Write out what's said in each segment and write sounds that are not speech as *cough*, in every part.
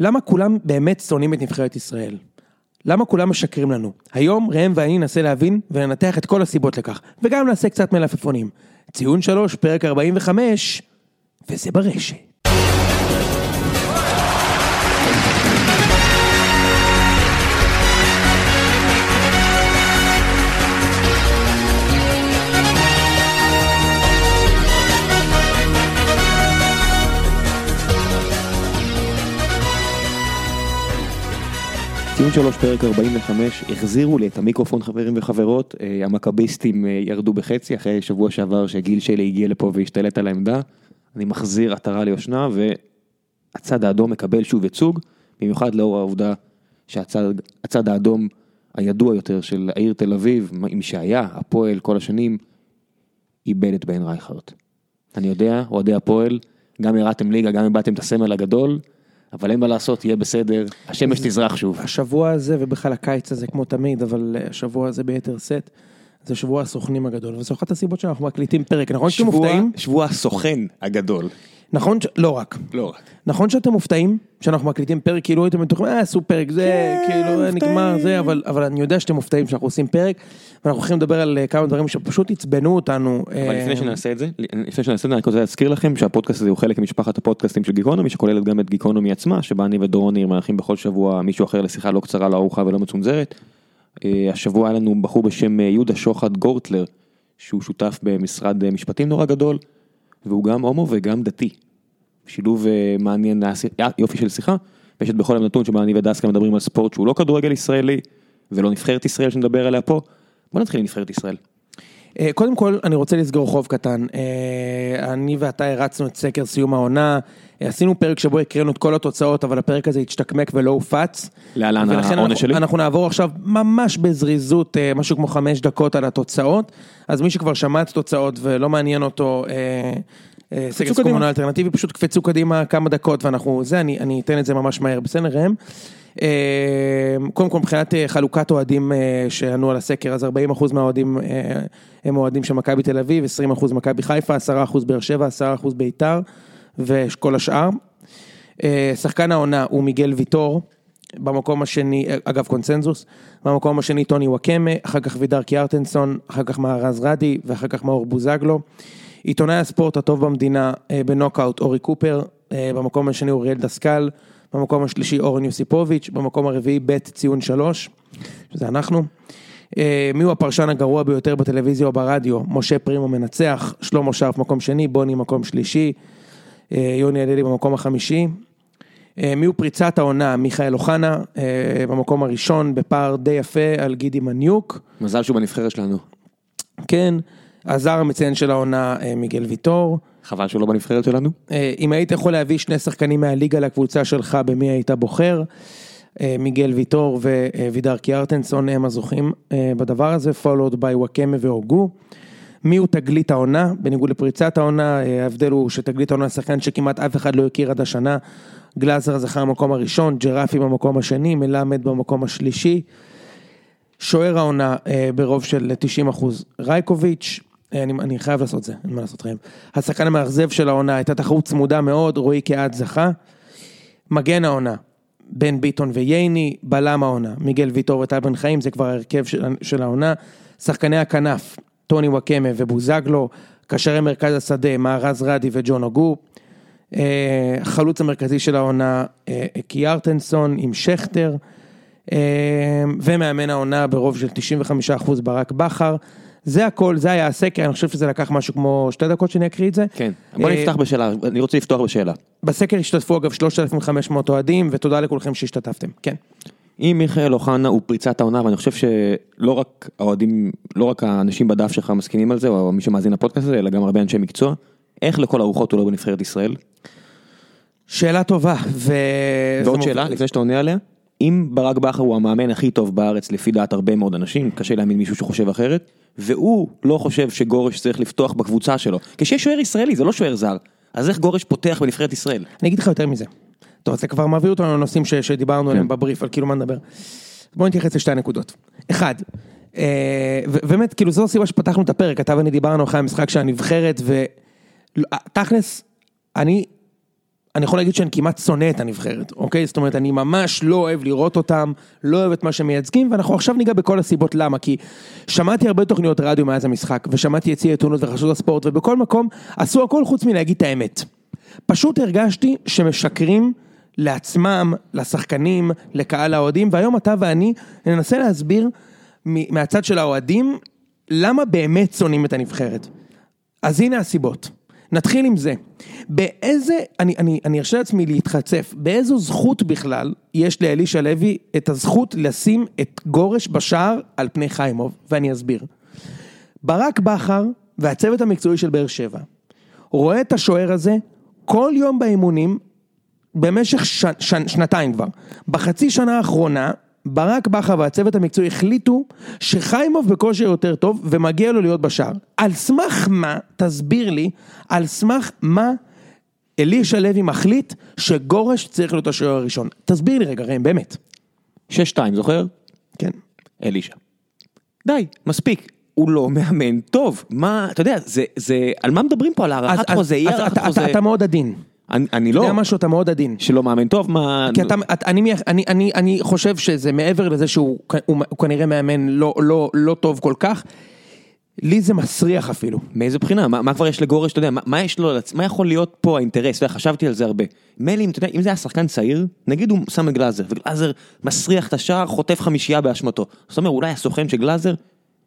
למה כולם באמת שונאים את נבחרת ישראל? למה כולם משקרים לנו? היום ראם ואני ננסה להבין ולנתח את כל הסיבות לכך, וגם נעשה קצת מלפפונים. ציון 3, פרק 45, וזה ברשת. ציון שלוש פרק 45, החזירו לי את המיקרופון חברים וחברות, אה, המכביסטים אה, ירדו בחצי אחרי שבוע שעבר שגיל שלי הגיע לפה והשתלט על העמדה, אני מחזיר עטרה ליושנה והצד האדום מקבל שוב ייצוג, במיוחד לאור העובדה שהצד האדום הידוע יותר של העיר תל אביב, עם שהיה, הפועל כל השנים, איבד את בן רייכרט. אני יודע, אוהדי הפועל, גם ירדתם ליגה, גם איבדתם את הסמל הגדול, אבל אין מה לעשות, יהיה בסדר, השמש תזרח שוב. השבוע הזה, ובכלל הקיץ הזה כמו תמיד, אבל אה, השבוע הזה ביתר שאת, זה שבוע הסוכנים הגדול, וזו אחת הסיבות שאנחנו מקליטים פרק, נכון שאתם מופתעים? שבוע הסוכן הגדול. נכון, ש... לא רק. לא רק. נכון שאתם מופתעים שאנחנו מקליטים פרק, כאילו הייתם בטוחים, אה, עשו פרק זה, כן, כאילו, אה, נגמר מופתעים. זה, אבל, אבל אני יודע שאתם מופתעים שאנחנו עושים פרק, ואנחנו הולכים לדבר על אה, כמה דברים שפשוט עצבנו אותנו. אבל אה, לפני שנעשה את זה, לפני שנעשה את זה, אני רוצה להזכיר לכם שהפודקאסט הזה הוא חלק ממשפחת הפודקאסטים של גיקונומי, שכוללת גם את גיקונומי עצמה, שבה אני ודורון ניר מארחים בכל שבוע מישהו אחר לשיחה לא קצרה, לא ארוכה ולא מצונזרת. השבוע היה לנו בחור בשם יהודה שוחט גורטלר, שהוא שותף במשרד משפטים נורא גדול, והוא גם הומו וגם דתי. שילוב אה, מעניין, היה יופי של שיחה, ויש את בכל יום נתון שבה אני ודסקה מדברים על ספורט שהוא לא כדורגל ישראלי, ולא נבחרת ישראל שנדבר עליה פה. בוא נתחיל עם נבחרת ישראל. אה, קודם כל, אני רוצה לסגור חוב קטן. אה, אני ואתה הרצנו את סקר סיום העונה, אה, עשינו פרק שבו הקראנו את כל התוצאות, אבל הפרק הזה השתקמק ולא הופץ. להלן העונש אנחנו- שלי. אנחנו נעבור עכשיו ממש בזריזות, משהו כמו חמש דקות על התוצאות. אז מי שכבר שמע את התוצאות ולא מעניין אותו אה, קדימה. העונה אלטרנטיבי, פשוט קפצו קדימה כמה דקות ואנחנו, זה, אני, אני אתן את זה ממש מהר, בסדר ראם? אה, קודם כל מבחינת אה, חלוקת אוהדים שענו על הסקר, אז 40% מהאוהדים הם אוהדים של מכבי תל אביב, 20% מכבי חיפה, 10% באר שבע, 10% ביתר וכל השאר. שחקן העונה הוא מיגל ויטור, במקום השני, אגב קונצנזוס, במקום השני טוני וואקמה, אחר כך וידר קיארטנסון, אחר כך מארז רדי ואחר כך מאור בוזגלו. עיתונאי הספורט הטוב במדינה אה, בנוקאוט אורי קופר, אה, במקום השני אוריאל דסקל, במקום השלישי אורן יוסיפוביץ', במקום הרביעי ב' ציון שלוש, שזה אנחנו. אה, מי הוא הפרשן הגרוע ביותר בטלוויזיה או ברדיו? משה פרימו מנצח, שלמה שרף מקום שני, בוני מקום שלישי, יוני הללי במקום החמישי. מי הוא פריצת העונה? מיכאל אוחנה, במקום הראשון בפער די יפה על גידי מניוק. מזל שהוא בנבחרת שלנו. כן, הזר המציין של העונה אה, מיגל ויטור. חבל שהוא לא בנבחרת שלנו. אה, אם היית יכול להביא שני שחקנים מהליגה לקבוצה שלך, במי היית בוחר? אה, מיגל ויטור ווידר קיארטנסון הם הזוכים בדבר הזה, followed by וואקמה והוגו. מי הוא תגלית העונה? בניגוד לפריצת העונה, ההבדל הוא שתגלית העונה שחקן שכמעט אף אחד לא הכיר עד השנה. גלאזר זכה במקום הראשון, ג'רפי במקום השני, מלמד במקום השלישי. שוער העונה ברוב של 90 אחוז, רייקוביץ', אני, אני חייב לעשות זה, אין מה לעשות לכם. השחקן המאכזב של העונה הייתה תחרות צמודה מאוד, רועי קהת זכה. מגן העונה, בן ביטון וייני, בלם העונה, מיגל ויטור וטל בן חיים, זה כבר ההרכב של, של העונה. שחקני הכנף, טוני וואקמה ובוזגלו, קשרי מרכז השדה, מארז רדי וג'ון אוגו. אה, החלוץ המרכזי של העונה, אה, קיארטנסון עם שכטר. אה, ומאמן העונה ברוב של 95% ברק בכר. זה הכל, זה היה הסקר, אני חושב שזה לקח משהו כמו שתי דקות שאני אקריא את זה. כן. בוא אה, נפתח בשאלה, אני רוצה לפתוח בשאלה. בסקר השתתפו אגב 3,500 אוהדים, ותודה לכולכם שהשתתפתם, כן. אם מיכאל אוחנה הוא פריצת העונה, ואני חושב שלא רק האוהדים, לא רק האנשים בדף שלך מסכימים על זה, או מי שמאזין לפודקאסט הזה, אלא גם הרבה אנשי מקצוע, איך לכל הרוחות הוא לא בנבחרת ישראל? שאלה טובה, ו... ועוד שאלה, לפני שאתה עונה עליה, אם ברק בכר הוא המאמן הכי טוב בארץ לפי דעת הרבה מאוד אנשים, קשה להאמין מישהו שחושב אחרת, והוא לא חושב שגורש צריך לפתוח בקבוצה שלו, כשיש שוער ישראלי, זה לא שוער זר, אז איך גורש פותח בנבחרת ישראל? אני אגיד לך יותר מזה. טוב, זה כבר מביא אותנו לנושאים ש- שדיברנו עליהם כן. בבריף, על כאילו מה נדבר. בואו נתייחס לשתי נקודות. אחד, אה, באמת, כאילו זו הסיבה שפתחנו את הפרק, אתה ואני דיברנו אחרי המשחק של הנבחרת, ותכלס, אני, אני יכול להגיד שאני כמעט שונא את הנבחרת, אוקיי? זאת אומרת, אני ממש לא אוהב לראות אותם, לא אוהב את מה שהם מייצגים, ואנחנו עכשיו ניגע בכל הסיבות למה, כי שמעתי הרבה תוכניות רדיו מאז המשחק, ושמעתי יציע עיתונות וחדשות הספורט, ובכל מקום עשו הכל חוץ מלהגיד את האמת. פשוט הרגשתי שמשקרים לעצמם, לשחקנים, לקהל האוהדים, והיום אתה ואני ננסה להסביר מהצד של האוהדים, למה באמת שונאים את הנבחרת. אז הנה הסיבות. נתחיל עם זה. באיזה, אני, אני, אני ארשה לעצמי להתחצף, באיזו זכות בכלל יש לאלישע לוי את הזכות לשים את גורש בשער על פני חיימוב, ואני אסביר. ברק בכר והצוות המקצועי של באר שבע רואה את השוער הזה כל יום באימונים במשך ש, ש, שנתיים כבר. בחצי שנה האחרונה ברק בכר והצוות המקצועי החליטו שחיימוב בכושר יותר טוב ומגיע לו להיות בשער. על סמך מה, תסביר לי, על סמך מה אלישע לוי מחליט שגורש צריך להיות השוער הראשון. תסביר לי רגע ראם, באמת. 6-2, זוכר? כן. אלישע. די, מספיק. הוא לא מאמן טוב. מה, אתה יודע, זה, זה, על מה מדברים פה? על הארכת חוזה, אי הארכת אתה, חוזה. אתה, אתה מאוד עדין. אני, אני אתה לא, יודע משהו, אתה מאוד עדין. שלא מאמן טוב, מה... כי אתה, את- אני, אני, אני, אני חושב שזה מעבר לזה שהוא הוא, הוא כנראה מאמן לא, לא, לא טוב כל כך, לי זה מסריח אפילו. מאיזה בחינה? מה, מה כבר יש לגורש, אתה יודע, מה, מה יש לו, מה יכול להיות פה האינטרס? אתה יודע, חשבתי על זה הרבה. מילא אם, אתה יודע, אם זה היה שחקן צעיר, נגיד הוא שם את גלאזר, וגלאזר מסריח את השער, חוטף חמישייה באשמתו. זאת אומרת, אולי הסוכן של גלאזר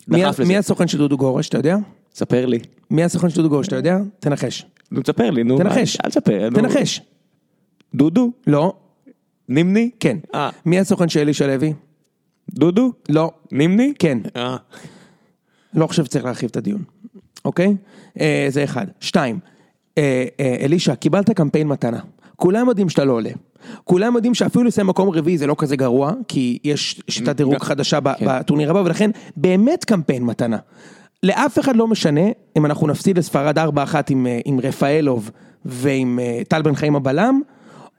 מי, דחף לזה. מי הסוכן של דודו גורש, אתה יודע? ספר לי. מי הסוכן של דודו גורש, אתה יודע? תנחש. נו, תספר לי, נו. תנחש. אל תספר. תנחש. דודו? לא, נימני? כן. אה. מי הסוכן של אלישע לוי? דודו? לא, נימני? כן. אה. לא חושב שצריך להרחיב את הדיון, אוקיי? אה, זה אחד. שתיים, אה, אה, אלישע, קיבלת קמפיין מתנה. כולם יודעים שאתה לא עולה. כולם יודעים שאפילו לסיים מקום רביעי זה לא כזה גרוע, כי יש שיטת דירוג חדשה כן. בטורניר הבא, ולכן באמת קמפיין מתנה. לאף אחד לא משנה אם אנחנו נפסיד לספרד 4-1 עם, אה, עם רפאלוב ועם אה, טל בן חיים הבלם,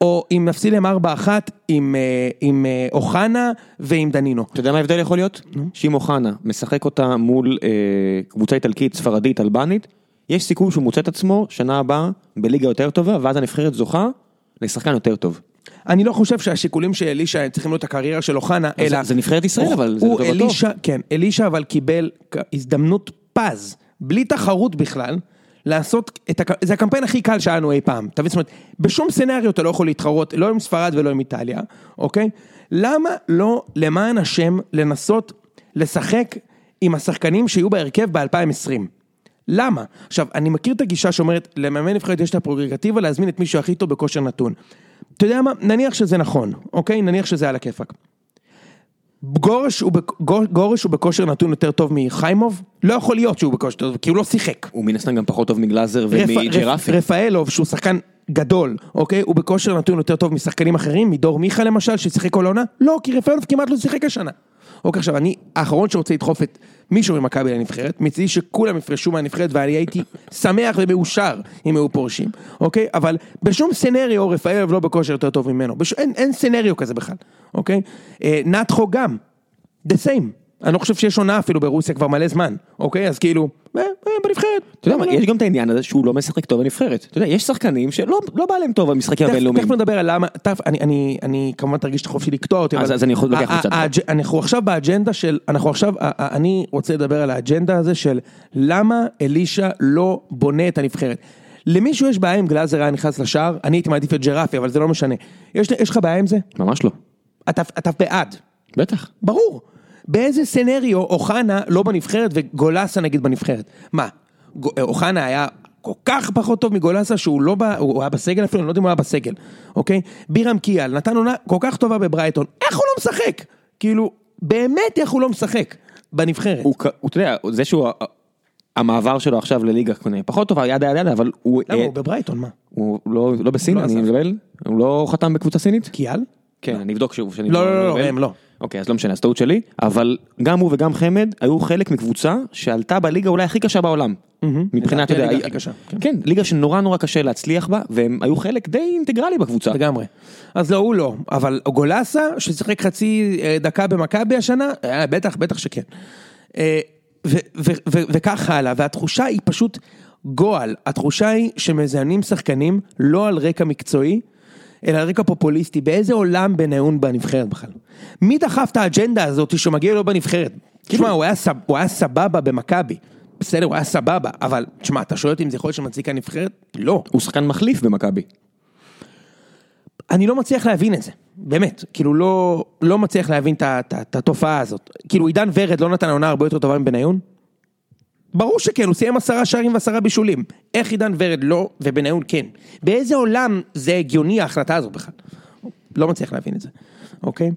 או אם נפסיד להם 4-1 עם, אה, עם אוחנה ועם דנינו. אתה יודע מה ההבדל יכול להיות? שאם אוחנה משחק אותה מול אה, קבוצה איטלקית, ספרדית, אלבנית, יש סיכוי שהוא מוצא את עצמו שנה הבאה בליגה יותר טובה, ואז הנבחרת זוכה לשחקן יותר טוב. אני לא חושב שהשיקולים של אלישע צריכים להיות הקריירה של אוחנה, אלא... זה נבחרת ישראל, אבל זה לטובתו. אלישע, כן, אלישע אבל קיבל הזדמנות פז, בלי תחרות בכלל, לעשות את הק... זה הקמפיין הכי קל שהיה לנו אי פעם. אתה מבין? זאת אומרת, בשום סצנריו אתה לא יכול להתחרות, לא עם ספרד ולא עם איטליה, אוקיי? למה לא, למען השם, לנסות לשחק עם השחקנים שיהיו בהרכב ב-2020? למה? עכשיו, אני מכיר את הגישה שאומרת, למאמן נבחרת יש את הפרוגרטיבה להזמין את מישהו הכי טוב בכושר נתון. אתה יודע מה? נניח שזה נכון, אוקיי? נניח שזה על הכיפאק. גורש הוא, גור- גורש הוא בכושר נתון יותר טוב מחיימוב? לא יכול להיות שהוא בכושר טוב, כי הוא לא שיחק. הוא מן הסתם גם פחות טוב מגלאזר רפ- ומג'רפי. רפ- רפאלוב שהוא שחקן גדול, אוקיי? הוא בכושר נתון יותר טוב משחקנים אחרים, מדור מיכה למשל, ששיחק כל העונה? לא, כי רפאלוב כמעט לא שיחק השנה. אוקיי, עכשיו אני האחרון שרוצה לדחוף את מישהו ממכבי לנבחרת, מצידי שכולם יפרשו מהנבחרת ואני הייתי שמח ומאושר אם היו פורשים, אוקיי? אבל בשום סצנריו רפאלוב לא בכושר יותר טוב ממנו, בש... אין, אין סצנריו כזה בכלל, אוקיי? אה, נתחו גם, the same. אני לא חושב שיש עונה אפילו ברוסיה כבר מלא זמן, אוקיי? אז כאילו, אה, אה, בנבחרת. אתה יודע מה, לא? יש גם את העניין הזה שהוא לא משחק טוב בנבחרת. אתה יודע, יש שחקנים שלא לא בא להם טוב במשחקים הבינלאומיים. תכף נדבר על למה, אני, כמובן תרגיש את החופשי לקטוע אותי, אז- אני יכול- לוקח ה- מצד ה- אחד. האג'- אנחנו עכשיו באג'נדה של, אנחנו עכשיו, אני רוצה לדבר על האג'נדה הזה של למה אלישע לא בונה את הנבחרת. למישהו יש בעיה אם גלאזר היה נכנס לשער, אני הייתי מעדיף את ג'רפי, אבל זה לא משנה. יש, לך בעיה עם זה? ממש לא. אתה בעד. בטח. ברור. באיזה סצנריו אוחנה לא בנבחרת וגולסה נגיד בנבחרת? מה, גו- אוחנה היה כל כך פחות טוב מגולסה שהוא לא בא, הוא היה בסגל אפילו, אני לא יודע אם הוא היה בסגל, אוקיי? בירם קיאל נתן עונה כל כך טובה בברייטון, איך הוא לא משחק? כאילו, באמת איך הוא לא משחק בנבחרת? הוא, אתה יודע, זה שהוא, המעבר שלו עכשיו לליגה פחות טובה, ידה ידה ידה, אבל הוא, למה אה, הוא בברייטון, מה? הוא לא, לא בסין, לא אני. מבלבל? הוא לא חתם בקבוצה סינית? קיאל? כן, אני אבדוק שוב. לא, לא, לא. הם לא. אוקיי, אז לא משנה, אז טעות שלי, אבל גם הוא וגם חמד היו חלק מקבוצה שעלתה בליגה אולי הכי קשה בעולם. מבחינת, אתה יודע, כן. כן, ליגה שנורא נורא קשה להצליח בה, והם היו חלק די אינטגרלי בקבוצה. לגמרי. אז לא, הוא לא, אבל גולסה, ששיחק חצי אה, דקה במכבי השנה, אה, בטח, בטח שכן. אה, וכך הלאה, והתחושה היא פשוט, גועל, התחושה היא שמזיינים שחקנים לא על רקע מקצועי, אלא על רקע פופוליסטי. באיזה עולם בניון בנבחרת בכלל? מי דחף את האג'נדה הזאת שמגיע לו בנבחרת? תשמע, הוא הוא היה סבבה במכבי. בסדר, הוא היה סבבה, אבל תשמע, אתה שואל אותי אם זה יכול להיות שמצדיק הנבחרת? לא. הוא שחקן מחליף במכבי. אני לא מצליח להבין את זה, באמת, כאילו לא, לא מצליח להבין את התופעה הזאת. כאילו עידן ורד לא נתן עונה הרבה יותר טובה מבניון? ברור שכן, הוא סיים עשרה שערים ועשרה בישולים. איך עידן ורד לא ובניון כן? באיזה עולם זה הגיוני ההחלטה הזו בכלל? לא מצליח להבין את זה, אוקיי?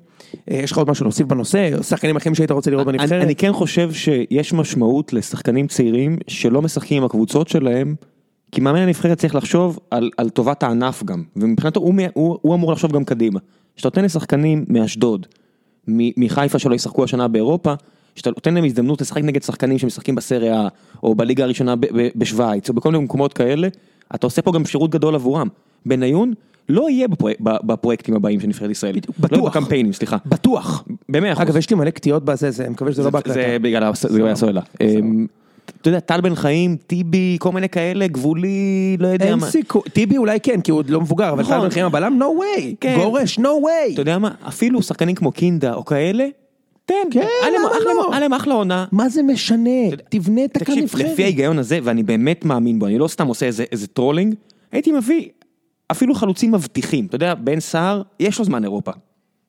אה, יש לך עוד משהו להוסיף בנושא? שחקנים אחרים שהיית רוצה לראות בנבחרת? אני כן חושב שיש משמעות לשחקנים צעירים שלא משחקים עם הקבוצות שלהם, כי מאמן הנבחרת צריך לחשוב על, על טובת הענף גם, ומבחינתו הוא, הוא, הוא אמור לחשוב גם קדימה. כשאתה נותן לשחקנים מאשדוד, מחיפה שלא ישחקו השנה באירופה, שאתה נותן להם הזדמנות לשחק נגד שחקנים שמשחקים בסריה או בליגה הראשונה בשוויץ או בכל מיני מקומות כאלה, אתה עושה פה גם שירות גדול עבורם. בניון לא יהיה בפרויק, בפרויקטים הבאים של נבחרת ישראל. לא בטוח. בקמפיינים, סליחה. בטוח. במאה אחוז. אגב, יש לי מלא קטיעות בזה, זה, אני מקווה שזה לא בהקלטה. זה בגלל זה בגלל הסוללה. אמ, אתה יודע, טל בן חיים, טיבי, כל מיני כאלה, גבולי, לא יודע אין מה. סיכוי, טיבי אולי כן, כי הוא עוד לא מבוגר, אבל נכון. טל בן חיים הבלם, no way, כן. גורש, no way. אתה יודע מה, אפילו שחקנים כמו קינדה או כאלה, תן, כן, היה להם למה אחלה- לא? היה להם אחלה עונה. מה זה משנה? תבנה את הקו תקשיב. לפי ההיגיון הזה, ואני באמת מאמין בו, אני לא סתם עושה איזה, trolling, הייתי מביא אפילו חלוצים מבטיחים, אתה יודע, בן סער, יש לו זמן אירופה.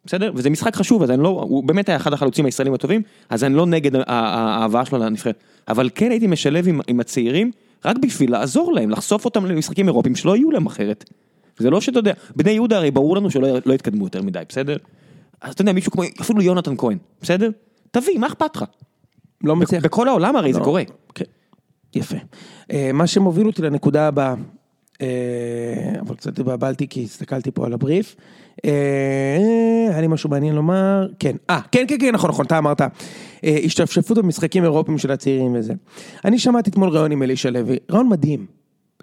בסדר? וזה משחק חשוב, אז אני לא, הוא באמת היה אחד החלוצים הישראלים הטובים, אז אני לא נגד ההבאה שלו לנבחרת. אבל כן הייתי משלב עם, עם הצעירים, רק בשביל לעזור להם, לחשוף אותם למשחקים אירופיים שלא יהיו להם אחרת. זה לא שאתה יודע, בני יהודה הרי ברור לנו שלא לא יתקדמו יותר מדי, בסדר? אז אתה יודע, מישהו כמו, אפילו יונתן כהן, בסדר? תביא, מה אכפת לך? לא מצליח. בכל העולם הרי זה לא. קורה. כן. יפה. אה, מה שמוביל אותי לנקודה הבאה, אה, אבל קצת התבלבלתי כי הסתכלתי פה על הבריף. אה, היה לי משהו מעניין לומר, כן, אה, כן, כן, כן, נכון, נכון, אתה אמרת, השתפשפות במשחקים אירופיים של הצעירים וזה. אני שמעתי אתמול ראיון עם אלישע לוי, ראיון מדהים.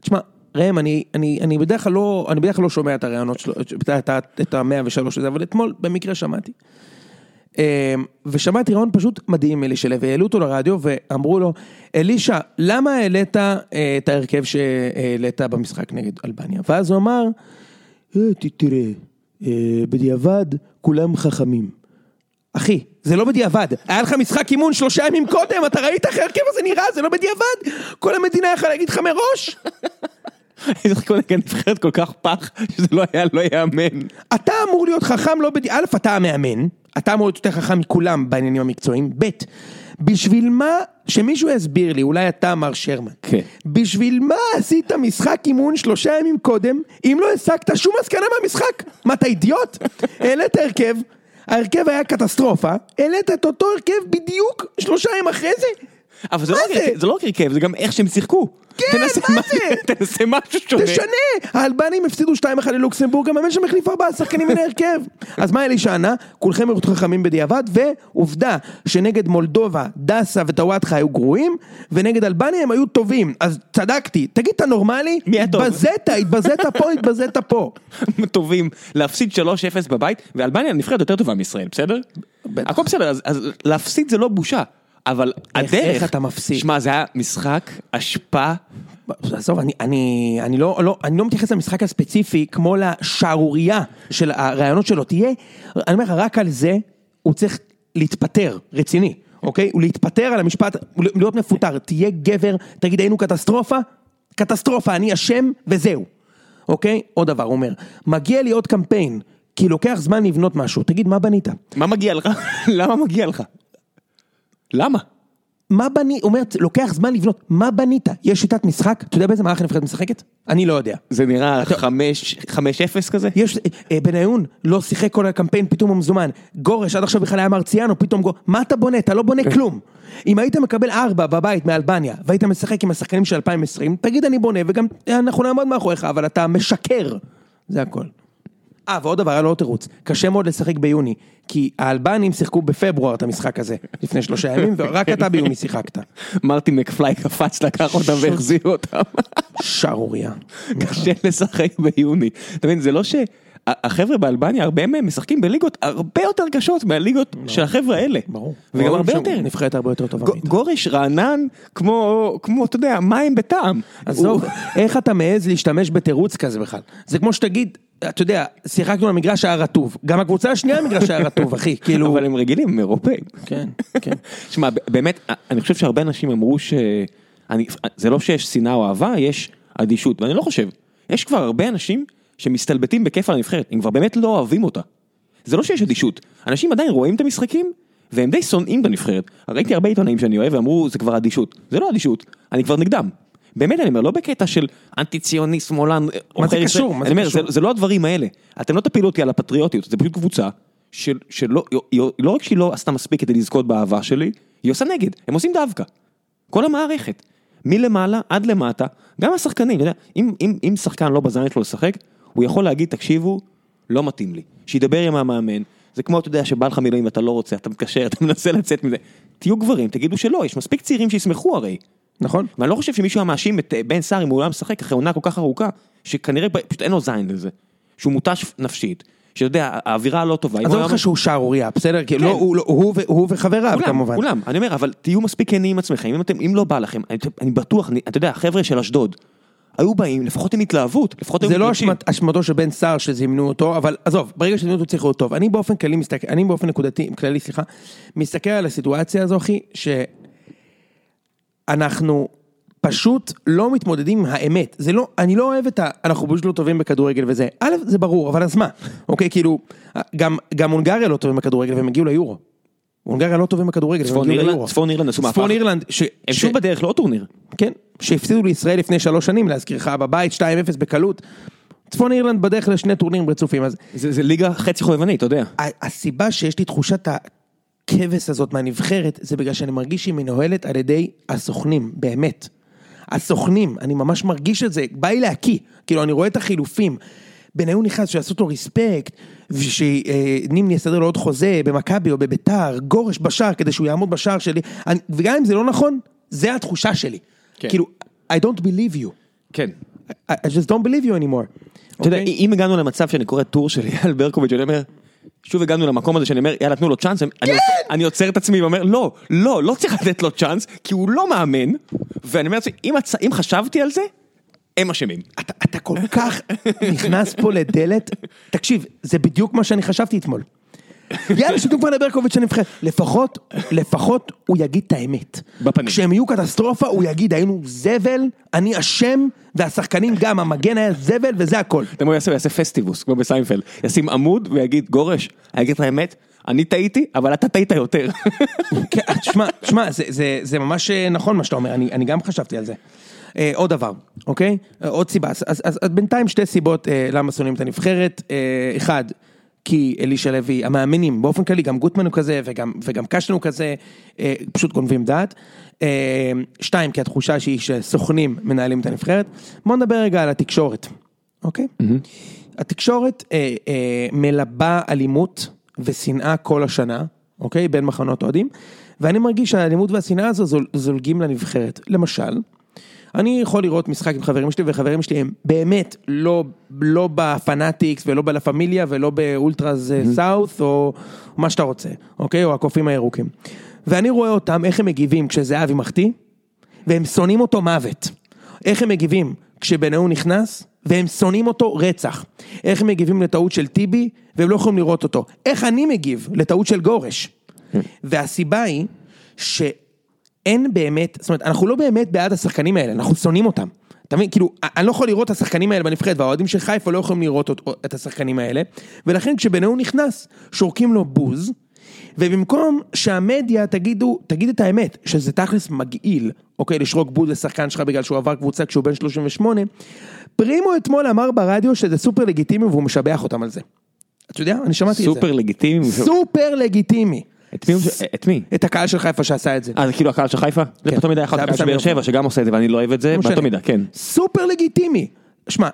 תשמע, ראם, אני, אני, אני בדרך כלל לא, אני בדרך כלל לא שומע את הראיונות שלו, את את את המאה ושלוש הזה, אבל אתמול במקרה שמעתי. אה, ושמעתי רעיון פשוט מדהים אלישע לוי, העלו אותו לרדיו ואמרו לו, אלישע, למה העלית אה, את ההרכב שהעלית במשחק נגד אלבניה? ואז הוא אמר, "אה, תראה, אה, בדיעבד כולם חכמים. אחי, זה לא בדיעבד, היה לך משחק אימון שלושה ימים קודם, אתה ראית איך ההרכב הזה נראה, זה לא בדיעבד, כל המדינה יכולה להגיד לך מראש, איזה חכו נגד נבחרת כל כך פח, שזה לא היה, לא יאמן. אתה אמור להיות חכם לא בד... א', אתה המאמן, אתה אמור להיות יותר חכם מכולם בעניינים המקצועיים, ב', בשביל מה, שמישהו יסביר לי, אולי אתה מר שרמן, כן. בשביל מה עשית משחק אימון שלושה ימים קודם, אם לא הסקת שום מסקנה מהמשחק? מה, אתה אידיוט? *laughs* העלית הרכב, ההרכב היה קטסטרופה, העלית את אותו הרכב בדיוק שלושה ימים אחרי זה? אבל זה לא, מה רק זה? הרכב, זה לא רק הרכב, זה גם איך שהם שיחקו. כן, מה זה? *laughs* תנסה משהו שונה. תשנה! האלבנים הפסידו 2-1 ללוקסמבורג, המאמן שם החליף ארבעה שחקנים מן ההרכב. אז מה אלישע ענה? כולכם היו חכמים בדיעבד, ועובדה שנגד מולדובה, דסה וטוואטחה היו גרועים, ונגד אלבניה הם היו טובים. אז צדקתי. תגיד, אתה נורמלי? מי היה טוב? התבזית, התבזית פה, התבזית פה. טובים, להפסיד 3-0 בבית, ואלבניה נבחרת יותר טובה מישראל, בסדר? הכל בסדר, אז להפסיד זה לא בושה, אבל הדרך... איך אתה מפסיד? שמע, זה היה משחק אשפה, עזוב, אני, אני, אני, לא, לא, אני לא מתייחס למשחק הספציפי כמו לשערורייה של הרעיונות שלו. תהיה, אני אומר לך, רק על זה הוא צריך להתפטר, רציני, אוקיי? הוא להתפטר על המשפט, להיות מפוטר. תהיה גבר, תגיד היינו קטסטרופה, קטסטרופה, אני אשם וזהו. אוקיי? עוד דבר, הוא אומר, מגיע לי עוד קמפיין, כי לוקח זמן לבנות משהו. תגיד, מה בנית? מה מגיע לך? *laughs* למה מגיע לך? למה? מה בנית? הוא אומר, לוקח זמן לבנות, מה בנית? יש שיטת משחק? אתה יודע באיזה מערך הנבחרת משחקת? אני לא יודע. זה נראה 5-0 כזה? יש, אה, בניון לא שיחק כל הקמפיין, פתאום הוא מזומן. גורש עד עכשיו בכלל היה מרציאנו, פתאום גור... מה אתה בונה? אתה לא בונה כלום. אם היית מקבל ארבע בבית מאלבניה, והיית משחק עם השחקנים של 2020, תגיד אני בונה, וגם אה, אנחנו נעמוד מאחוריך, אבל אתה משקר. זה הכל. אה, ועוד דבר, היה לו עוד תירוץ. קשה מאוד לשחק ביוני, כי האלבנים שיחקו בפברואר את המשחק הזה, לפני שלושה ימים, ורק אתה ביוני שיחקת. מרטי מקפליי קפץ, לקח אותם והחזיר אותם. שערורייה. קשה לשחק ביוני. אתה מבין, זה לא ש... החבר'ה באלבניה, הרבה מהם משחקים בליגות הרבה יותר קשות מהליגות של החבר'ה האלה. ברור. וגם הרבה יותר. נבחרת הרבה יותר טובה. גורש רענן כמו, כמו, אתה יודע, מים בטעם. עזוב, *laughs* איך אתה מעז להשתמש בתירוץ כזה בכלל? זה כמו שתגיד, אתה יודע, שיחקנו על המגרש היה רטוב. גם הקבוצה השנייה המגרש היה רטוב, אחי, *laughs* כאילו... אבל הם רגילים, הם אירופאים. כן, כן. *laughs* שמע, באמת, אני חושב שהרבה אנשים אמרו ש... אני, זה לא שיש שנאה או אהבה, יש אדישות, ואני לא חושב. יש כבר הרבה אנשים שמסתלבטים בכיף על הנבחרת, הם כבר באמת לא אוהבים אותה. זה לא שיש אדישות, אנשים עדיין רואים את המשחקים, והם די שונאים את הנבחרת. ראיתי הרבה עיתונאים שאני אוהב ואמרו, זה כבר אדישות. זה לא אדישות, אני כבר נגדם. באמת אני אומר, לא בקטע של אנטי ציוני, שמאלן. קשור? מה זה אני אומר, קשור? זה, זה לא הדברים האלה. אתם לא תפילו אותי על הפטריוטיות, זה פשוט קבוצה של, שלא, היא- לא רק שהיא לא עשתה מספיק כדי לזכות באהבה שלי, היא עושה נגד, הם עושים דווקא. כל המערכת. מלמעלה עד למטה, גם השחקנים, אתה יודע, אם, אם, אם שחקן לא בזמן שלו לשחק, הוא יכול להגיד, תקשיבו, לא מתאים לי. שידבר עם המאמן, זה כמו, אתה יודע, שבא לך מילואים ואתה לא רוצה, אתה מתקשר, אתה מנסה לצאת מזה. תהיו גברים, תגידו שלא, יש מספיק צעירים שישמחו הרי. נכון? ואני לא חושב שמישהו היה מאשים את אה, בן סער אם הוא לא משחק אחרי עונה כל כך ארוכה, שכנראה פשוט אין לו זין לזה. שהוא מותש נפשית, שאתה יודע, האווירה לא טובה. הוא עזוב אותך שהוא שערורייה, בסדר? כן. לא, הוא לא- הוא ו- הוא וחבריו כולם, כמובן. כולם, אני אומר, אבל תהיו מספיק כנים עם עצמכם, אם, אתם, אם לא בא לכם, אני, אני בטוח, אני, אתה יודע, החבר'ה של אשדוד, היו באים, לפחות עם התלהבות, לפחות היו זה לא אשמתו של בן סער שזימנו אותו, אבל עזוב, ברגע שזימנו אותו צריך להיות טוב. אני באופן כללי מסתכל, אני באופן נקודתי, כללי, סליחה, מסתכל על הסיטואציה הזו, אחי, שאנחנו פשוט לא מתמודדים עם האמת. זה לא, אני לא אוהב את ה... אנחנו פשוט לא טובים בכדורגל וזה. א', זה ברור, אבל אז מה? אוקיי, כאילו, גם, גם הונגריה לא טובים בכדורגל והם הגיעו ליורו. הונגריה לא טובים בכדורגל, צפון אירלנד. צפון אירלנד עשו מהפך. צפון אירלנד. הם שוב בדרך לעוד טורניר. כן, שהפסידו לישראל לפני שלוש שנים, להזכירך, בבית 2-0 בקלות. צפון אירלנד בדרך לשני טורנירים רצופים, אז זה, זה ליגה חצי חובבנית, אתה יודע. הסיבה שיש לי תחושת הכבש הזאת מהנבחרת, זה בגלל שאני מרגיש שהיא מנוהלת על ידי הסוכנים, באמת. הסוכנים, אני ממש מרגיש את זה, בא לי להקיא, כאילו אני רואה את החילופים. בניון נכנס, שיעשו לו ריספקט, ושנימני יסדר לו עוד חוזה במכבי או בביתר, גורש בשער כדי שהוא יעמוד בשער שלי, אני, וגם אם זה לא נכון, זה התחושה שלי. כן. כאילו, I don't believe you. כן. I, I just don't believe you anymore. אתה יודע, אוקיי? אם הגענו למצב שאני קורא טור של אייל ברקוביץ', אני אומר, שוב הגענו למקום הזה שאני אומר, יאללה, תנו לו צ'אנס, אני- אני עוצר- אני עוצר את עצמי ואומר, לא, לא, לא צריך לתת לו צ'אנס, כי הוא לא מאמן, ואני אומר לעצמי, אם אם חשבתי על זה, הם אשמים. אתה, אתה כל כך נכנס פה לדלת, תקשיב, זה בדיוק מה שאני חשבתי אתמול. יאללה, שתנו כבר לברקוביץ' הנבחרת. לפחות, לפחות הוא יגיד את האמת. בפנים. כשהם יהיו קטסטרופה, הוא יגיד, היינו זבל, אני אשם, והשחקנים גם, המגן היה זבל, וזה הכל. אתה אומר, יעשה יעשה פסטיבוס, כמו בסיינפלד, ישים עמוד ויגיד, גורש, אני אגיד לך האמת, אני טעיתי, אבל אתה טעית יותר. כן, תשמע, תשמע, זה, ממש אה, נכון מה שאתה אומר, אני גם חשבתי על זה. אה, עוד דבר, אוקיי? אה, עוד סיבה, אז, אז, אז, אז בינתיים שתי סיבות אה, למה שונאים את הנבחרת. אה, אחד, כי אלישע לוי, המאמינים, באופן כללי, גם גוטמן הוא כזה, וגם, וגם קשטן הוא כזה, אה, פשוט גונבים דעת. אה, שתיים, כי התחושה שהיא שסוכנים מנהלים את הנבחרת. בוא נדבר רגע על התקשורת, אוקיי? התקשורת אה, אה, מלבה אלימות ושנאה כל השנה, אוקיי? בין מחנות אוהדים, ואני מרגיש שהאלימות והשנאה הזו זול, זולגים לנבחרת. למשל, אני יכול לראות משחק עם חברים שלי, וחברים שלי הם באמת לא, לא בפנאטיקס ולא בלה פמיליה ולא באולטראז אה, סאות' או מה שאתה רוצה, אוקיי? או הקופים הירוקים. ואני רואה אותם, איך הם מגיבים כשזהבי מחטיא, והם שונאים אותו מוות. איך הם מגיבים כשבניון נכנס, והם שונאים אותו רצח. איך הם מגיבים לטעות של טיבי, והם לא יכולים לראות אותו. איך אני מגיב לטעות של גורש. והסיבה היא שאין באמת, זאת אומרת, אנחנו לא באמת בעד השחקנים האלה, אנחנו שונאים אותם. אתה מבין? כאילו, אני לא יכול לראות את השחקנים האלה בנבחרת, והאוהדים של חיפה לא יכולים לראות אות- את השחקנים האלה, ולכן כשבניון נכנס, שורקים לו בוז, ובמקום שהמדיה תגידו, תגיד את האמת, שזה תכלס מגעיל, אוקיי, לשרוק בוז לשחקן שלך בגלל שהוא עבר קבוצה כשהוא בן 38, פרימו אתמול אמר ברדיו שזה סופר לגיטימי והוא משבח אותם על זה. אתה יודע? אני שמעתי את זה. סופר לגיטימי. סופר לגיטימי. את מי את מי? את הקהל של חיפה שעשה את זה. אה, זה כאילו הקהל של חיפה? זה. באותה מידה יכול להיות הקהל של באר שבע שגם עושה את זה ואני לא אוהב את זה, לא. באותה מידה, כן. סופר לגיטימי. שמע,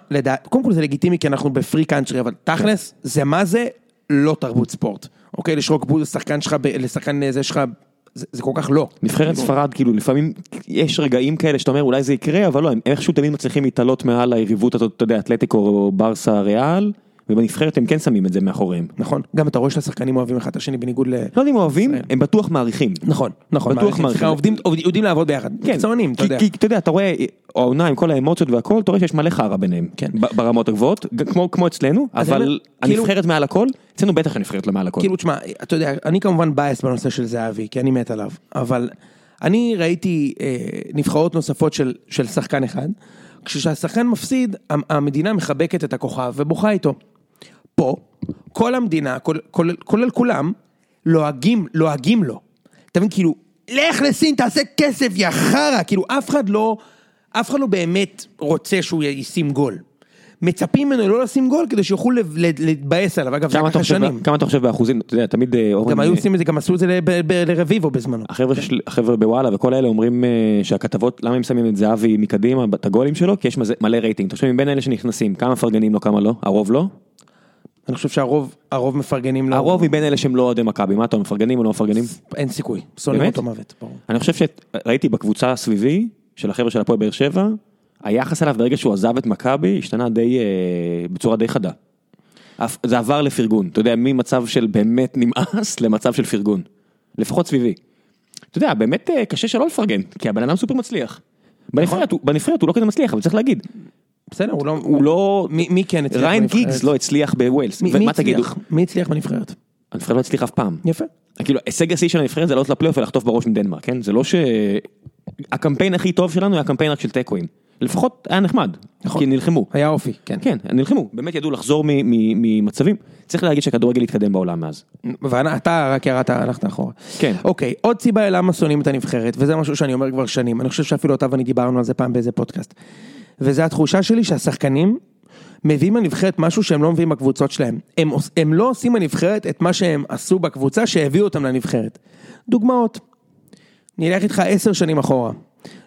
קודם כל זה לגיטימי כי אנחנו בפרי קאנטרי, אבל תכלס, זה מה זה לא תרבות ספורט. אוקיי, לשרוק בוז לשחקן שלך, לשחקן אה, זה שלך, זה זה כל כך לא. נבחרת ספרד, כאילו לפעמים יש רגעים כאלה שאתה אומר אולי זה יקרה, אבל לא, הם איכשהו תמיד מצליחים להתעלות מעל היריבות הזאת, אתה יודע, אתלטיקו או ברסה ריאל, ובנבחרת הם כן שמים את זה מאחוריהם. נכון, גם אתה רואה שהשחקנים אוהבים אחד את השני בניגוד ל... לא יודע אם אוהבים. הם בטוח מעריכים. נכון, נכון, בטוח מעריכים. עובדים, עובדים- יודעים לעבוד ביחד, כן, מקצוענים, אתה יודע. כי אתה יודע, אתה רואה, העונה עם כל האמוציות והכל, אתה רואה שיש מלא חרא ביניהם. כן. ברמות הגבוהות, כמו כמו אצלנו, אבל כאילו- הנבחרת מעל הכל, אצלנו בטח הנבחרת לא מעל הכל. כאילו, תשמע, אתה יודע, אני כמובן בייס בנושא של זהבי, כי אני מת עליו, אבל אני ראיתי אה, נבחרות נוספות של, של שחקן אחד, כשהשחקן מפסיד, המ- המדינה מחבקת את הכוכב ובוכה איתו. פה, כל המדינה, כולל, כולל, כולל כולם, לועגים, לועגים לו. אתה מבין, כאילו, לך לסין, תעשה כסף, יא חרא, כאילו, אף אחד לא, אף אחד לא באמת רוצה שהוא ישים גול. מצפים ממנו לא לשים גול כדי שיוכלו להתבאס עליו, אגב, זה לקח אתה חושב- שנים. כמה אתה חושב באחוזים, אתה יודע, תמיד אה, גם היו עושים את זה, גם עשו את זה לרביבו בזמנו. החבר'ה בוואלה וכל אלה אומרים אה, שהכתבות, למה הם שמים את זהבי מקדימה, את הגולים שלו? כי יש מלא רייטינג. תחשוב, מבין אלה שנכנסים, כמה מפרגנים לו, כמה לא? הרוב לא? אני חושב שהרוב, הרוב מפרגנים לו. הרוב מבין אלה שהם לא אוהדי מכבי, מה אתה אומר, מפרגנים או לא מפרגנים? אין סיכוי, שונאים באמת? אותו מוות, ברור. אני חושב שראיתי בקבוצה סביבי, של החבר'ה של הפועל באר שבע, היחס אליו ברגע שהוא עזב את מכבי, השתנה די, אה, בצורה די חדה. זה עבר לפרגון, אתה יודע, ממצב של באמת נמאס למצב של פרגון. לפחות סביבי. אתה יודע, באמת אה, קשה שלא לפרגן, כי הבן אדם סופר מצליח. הוא- בנבחרת הוא לא כזה מצליח, אבל צריך להגיד, בסדר, הוא לא... הוא לא... מי מי כן הצליח ריין בנבחרת? גיגס לא הצליח בווילס, ומה תגידו? מי הצליח בנבחרת? הנבחרת לא הצליח אף פעם. יפה. כאילו, הישג השיא של הנבחרת זה לעלות לפלייאוף ולחטוף בראש מדנמרק, כן? זה לא ש... הקמפיין הכי טוב שלנו היה הקמפיין רק של תיקואים. לפחות היה נחמד, נכון. כי נלחמו. היה אופי, כן. כן, נלחמו, באמת ידעו לחזור ממצבים. צריך להגיד שהכדורגל התקדם בעולם מאז. ואתה רק ירדת, הלכת אחורה. כן. אוקיי, עוד סיבה למה שונאים את הנבחרת, וזה משהו שאני אומר כבר שנים, אני חושב שאפילו אתה ואני דיברנו על זה פעם באיזה פודקאסט. וזה התחושה שלי שהשחקנים מביאים לנבחרת משהו שהם לא מביאים בקבוצות שלהם. הם, הם לא עושים בנבחרת את מה שהם עשו בקבוצה שהביאו אותם לנבחרת. דוגמאות. אני אלך איתך עשר שנים אחורה.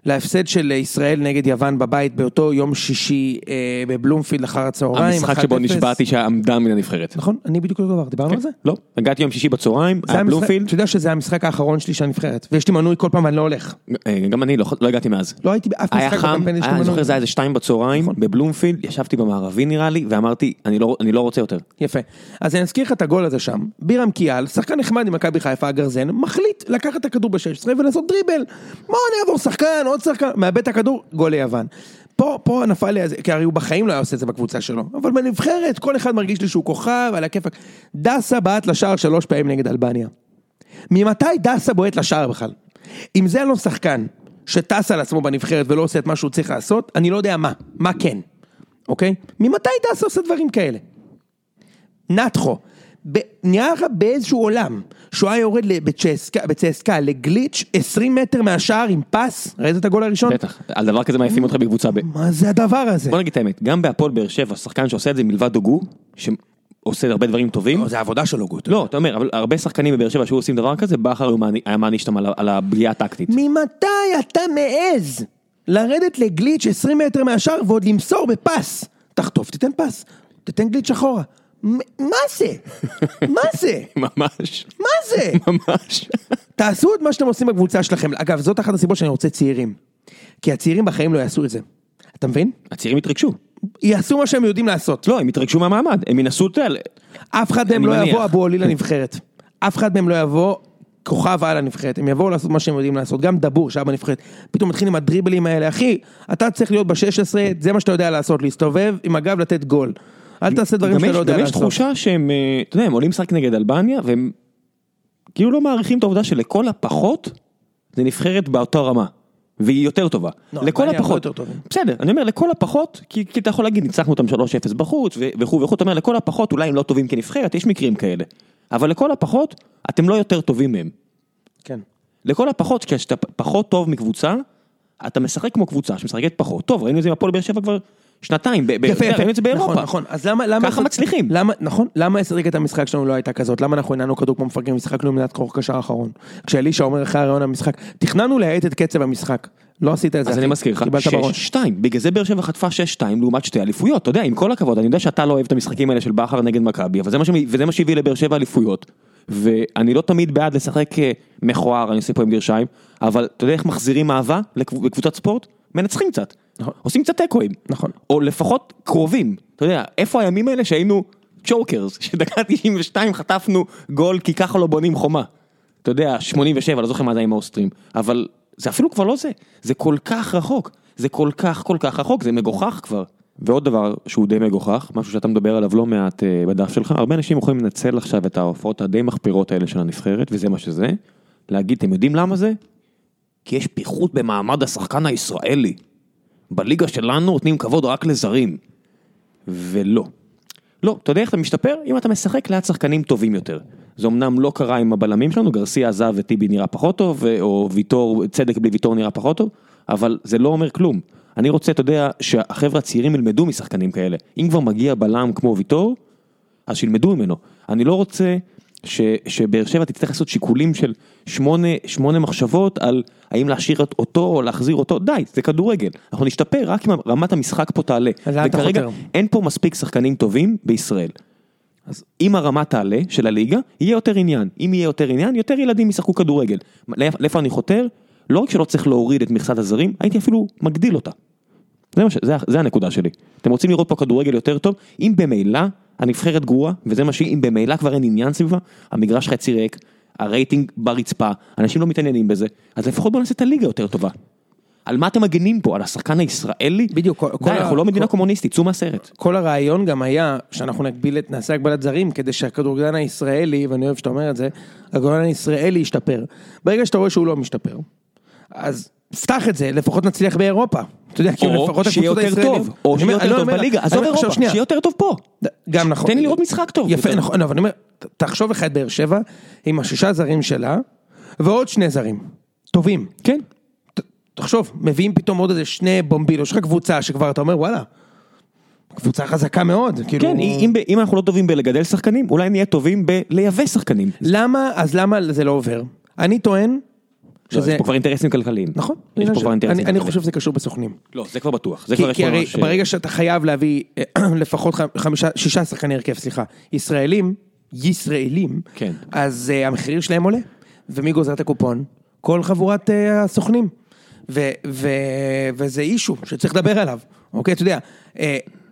להפסד של ישראל נגד יוון בבית באותו יום שישי אה, בבלומפילד אחר הצהריים. המשחק שבו 1-0. נשבעתי שעמדה מן הנבחרת. נכון, אני בדיוק אותו דבר, דיברנו על זה? לא, הגעתי יום שישי בצהריים, היה בלומפילד, אתה יודע שזה המשחק האחרון שלי של הנבחרת, ויש לי מנוי כל פעם ואני לא הולך. אה, גם אני לא לא הגעתי מאז. לא הייתי באף היה משחק בקמפיין, יש לי היה- אני מנוי. זוכר זה היה איזה שתיים בצהריים, נכון. בבלומפילד, ישבתי במערבי נראה לי, ואמרתי, אני לא- אני לא רוצה יותר. יפה. אז אני אזכיר לך את הגול הזה שם, בירם קיאל, שחקן נחמד עם מכבי חיפה, הגרזן, מחליט לקחת את הכדור ב-16 ולעשות דריבל. בוא אני אעבור שחקן, עוד שחקן, מאבד את הכדור, גול ליוון. פה, פה נפל לי, כי הרי הוא בחיים לא היה עושה את זה בקבוצה שלו, אבל בנבחרת כל אחד מרגיש לי שהוא כוכב, על הכיפאק. דסה בעט לשער שלוש פעמים נגד אלבניה. ממתי דסה בועט לשער בכלל? אם זה לא שחקן שטס על עצמו בנבחרת ולא עושה את מה שהוא צריך לעשות, אני לא יודע מה, מה כן, אוקיי? ממתי דסה עושה דברים כאלה? נתחו, ב- נראה לך באיזשהו עולם, שהוא היה יורד בצ'סקה, לגליץ' 20 מטר מהשער עם פס, ראית את הגול הראשון? בטח, על דבר כזה מעיפים אותך בקבוצה ב... מה זה הדבר הזה? בוא נגיד את האמת, גם בהפועל באר שבע, שחקן שעושה את זה מלבד דוגו, שעושה הרבה דברים טובים, זה העבודה שלו גוט. לא, אתה אומר, אבל הרבה שחקנים בבאר שבע שהיו עושים דבר כזה, בכר היה מעניש אותם על הפגיעה הטקטית. ממתי אתה מעז לרדת לגליץ' 20 מטר מהשער ועוד למסור בפס? תחטוף, תיתן פס, תיתן גליץ' אחורה. מה זה? מה זה? *laughs* ממש, מה זה? ממש. תעשו את מה שאתם עושים בקבוצה שלכם. אגב, זאת אחת הסיבות שאני רוצה צעירים. כי הצעירים בחיים לא יעשו את זה. אתה מבין? הצעירים התרגשו. יעשו מה שהם יודעים לעשות. לא, הם התרגשו מהמעמד, הם ינסו, אתה יודע, אף אחד מהם לא מניח. יבוא אבו עלי לנבחרת. אף אחד מהם לא יבוא כוכב על הנבחרת. הם יבואו לעשות מה שהם יודעים לעשות. גם דבור שהיה בנבחרת. פתאום מתחיל עם הדריבלים האלה. אחי, אתה צריך להיות ב-16, זה מה שאתה יודע לעשות. להסתובב עם הגב לתת גול. אל תעשה דברים שאתה לא יודע גם יש לעשות. תחושה שהם, אה, אתה יודע, הם עולים לשחק נגד אלבניה, והם כאילו לא מעריכים את העובדה שלכל הפחות, זה נבחרת באותה רמה. והיא יותר טובה. לא, לכל הרבה הפחות. בסדר, אני אומר לכל הפחות, כי, כי אתה יכול להגיד ניצחנו אותם 3-0 בחוץ וכו' וכו', אתה אומר לכל הפחות, אולי הם לא טובים כנבחרת, יש מקרים כאלה. אבל לכל הפחות, אתם לא יותר טובים מהם. כן. לכל הפחות, כשאתה פחות טוב מקבוצה, אתה משחק כמו קבוצה שמשחקת פחות. טוב, ראינו את זה עם הפועל באר שבע כבר שנתיים, באירופה. נכון, נכון. אז למה, למה... ככה מצליחים. למה, נכון, למה אסטרטגיית המשחק שלנו לא הייתה כזאת? למה אנחנו הנענו כדור כמו מפגרים, משחקנו עם מדינת קרוח קשר האחרון? כשאלישע אומר אחרי הרעיון המשחק, תכננו להאט את קצב המשחק. לא עשית את זה. אז. אני מזכיר לך, קיבלת בראש. 6-2, בגלל זה באר שבע חטפה 6-2 לעומת שתי אליפויות, אתה יודע, עם כל הכבוד, אני יודע שאתה לא אוהב את המשחקים האלה של בכר נגד מכבי, אבל זה מה, שהביא לבאר שבע אליפויות. ואני לא תמיד בעד לשחק אה, מכוער, אני עושה פה עם גרשיים, אבל אתה יודע איך מחזירים אהבה לקב- לקבוצת ספורט? מנצחים קצת, נכון. עושים קצת תיקואים, נכון. או לפחות קרובים, אתה יודע, איפה הימים האלה שהיינו צ'וקרס, *laughs* שדקה 92 חטפנו גול כי ככה לא בונים חומה. אתה יודע, 87, לא זוכר מה זה עם האוסטרים, אבל זה אפילו כבר לא זה, זה כל כך רחוק, זה כל כך כל כך רחוק, זה מגוחך כבר. ועוד דבר שהוא די מגוחך, משהו שאתה מדבר עליו לא מעט אה, בדף שלך, הרבה אנשים יכולים לנצל עכשיו את ההופעות הדי מחפירות האלה של הנבחרת, וזה מה שזה, להגיד, אתם יודעים למה זה? כי יש פיחות במעמד השחקן הישראלי. בליגה שלנו נותנים כבוד רק לזרים. ולא. לא, אתה יודע איך אתה משתפר? אם אתה משחק ליד שחקנים טובים יותר. זה אמנם לא קרה עם הבלמים שלנו, גרסיה עזב וטיבי נראה פחות טוב, או ויטור, צדק בלי ויטור נראה פחות טוב, אבל זה לא אומר כלום. אני רוצה, אתה יודע, שהחבר'ה הצעירים ילמדו משחקנים כאלה. אם כבר מגיע בלם כמו ויטור, אז שילמדו ממנו. אני לא רוצה ש, שבאר שבע תצטרך לעשות שיקולים של שמונה, שמונה מחשבות על האם להשאיר אותו או להחזיר אותו, די, זה כדורגל. אנחנו נשתפר רק אם רמת המשחק פה תעלה. וכרגע? אין פה מספיק שחקנים טובים בישראל. אז אם הרמה תעלה של הליגה, יהיה יותר עניין. אם יהיה יותר עניין, יותר ילדים ישחקו כדורגל. לאיפה אני חותר? לא רק שלא צריך להוריד את מכסת הזרים, הייתי אפילו מגדיל אותה. זה, ש... זה, זה הנקודה שלי. אתם רוצים לראות פה כדורגל יותר טוב? אם במילא הנבחרת גרועה, וזה מה שהיא, אם במילא כבר אין עניין סביבה, המגרש חצי ריק, הרייטינג ברצפה, אנשים לא מתעניינים בזה, אז לפחות בוא נעשה את הליגה יותר טובה. על מה אתם מגנים פה? על השחקן הישראלי? בדיוק, כל- כל די, ה- אנחנו לא מדינה כל- קומוניסטית, צאו מהסרט. כל הרעיון גם היה שאנחנו נגביל את, נעשה הגבלת זרים כדי שהכדורגלן הישראלי, ואני אוהב שאתה אומר את זה, הכדורגלן הישראלי ישתפר. ברגע שאתה רואה שהוא לא משתפר, אז פתח את זה, לפחות נצליח באירופה. אתה יודע, כאילו לפחות הקבוצות הישראליות- טוב, או שיהיה יותר לא טוב אומר- בליגה, עזוב אירופה. שיהיה יותר טוב פה. גם נכון. תן לי לראות משחק טוב. יפה. נכון, לא, אבל אני אומר, תחשוב לך את באר שבע עם השישה זרים שלה, ועוד שני זרים. טובים. כן. תחשוב, מביאים פתאום עוד איזה שני בומבילות, יש לך קבוצה שכבר אתה אומר וואלה, קבוצה חזקה מאוד, כאילו, כן, אם, אם אנחנו לא טובים בלגדל שחקנים, אולי נהיה טובים בלייבא שחקנים. למה, אז למה זה לא עובר? אני טוען לא, שזה, יש פה כבר אינטרסים כלכליים. נכון, יש פה כבר אני, אינטרסים אני כלכליים. חושב שזה קשור בסוכנים, לא, זה כבר בטוח. זה כי, כבר יש כי הרי. ברגע שאתה חייב להביא אה, *clears throat* לפחות חמישה, שישה שחקני הרכב, סליחה, ישראלים, ישראלים, כן. אז uh, המחיר שלהם עולה, ומי גוזר את הקופון? כל חבורת uh, הסוכנים, ו, ו, וזה אישו שצריך לדבר עליו, אוקיי, אתה יודע, uh,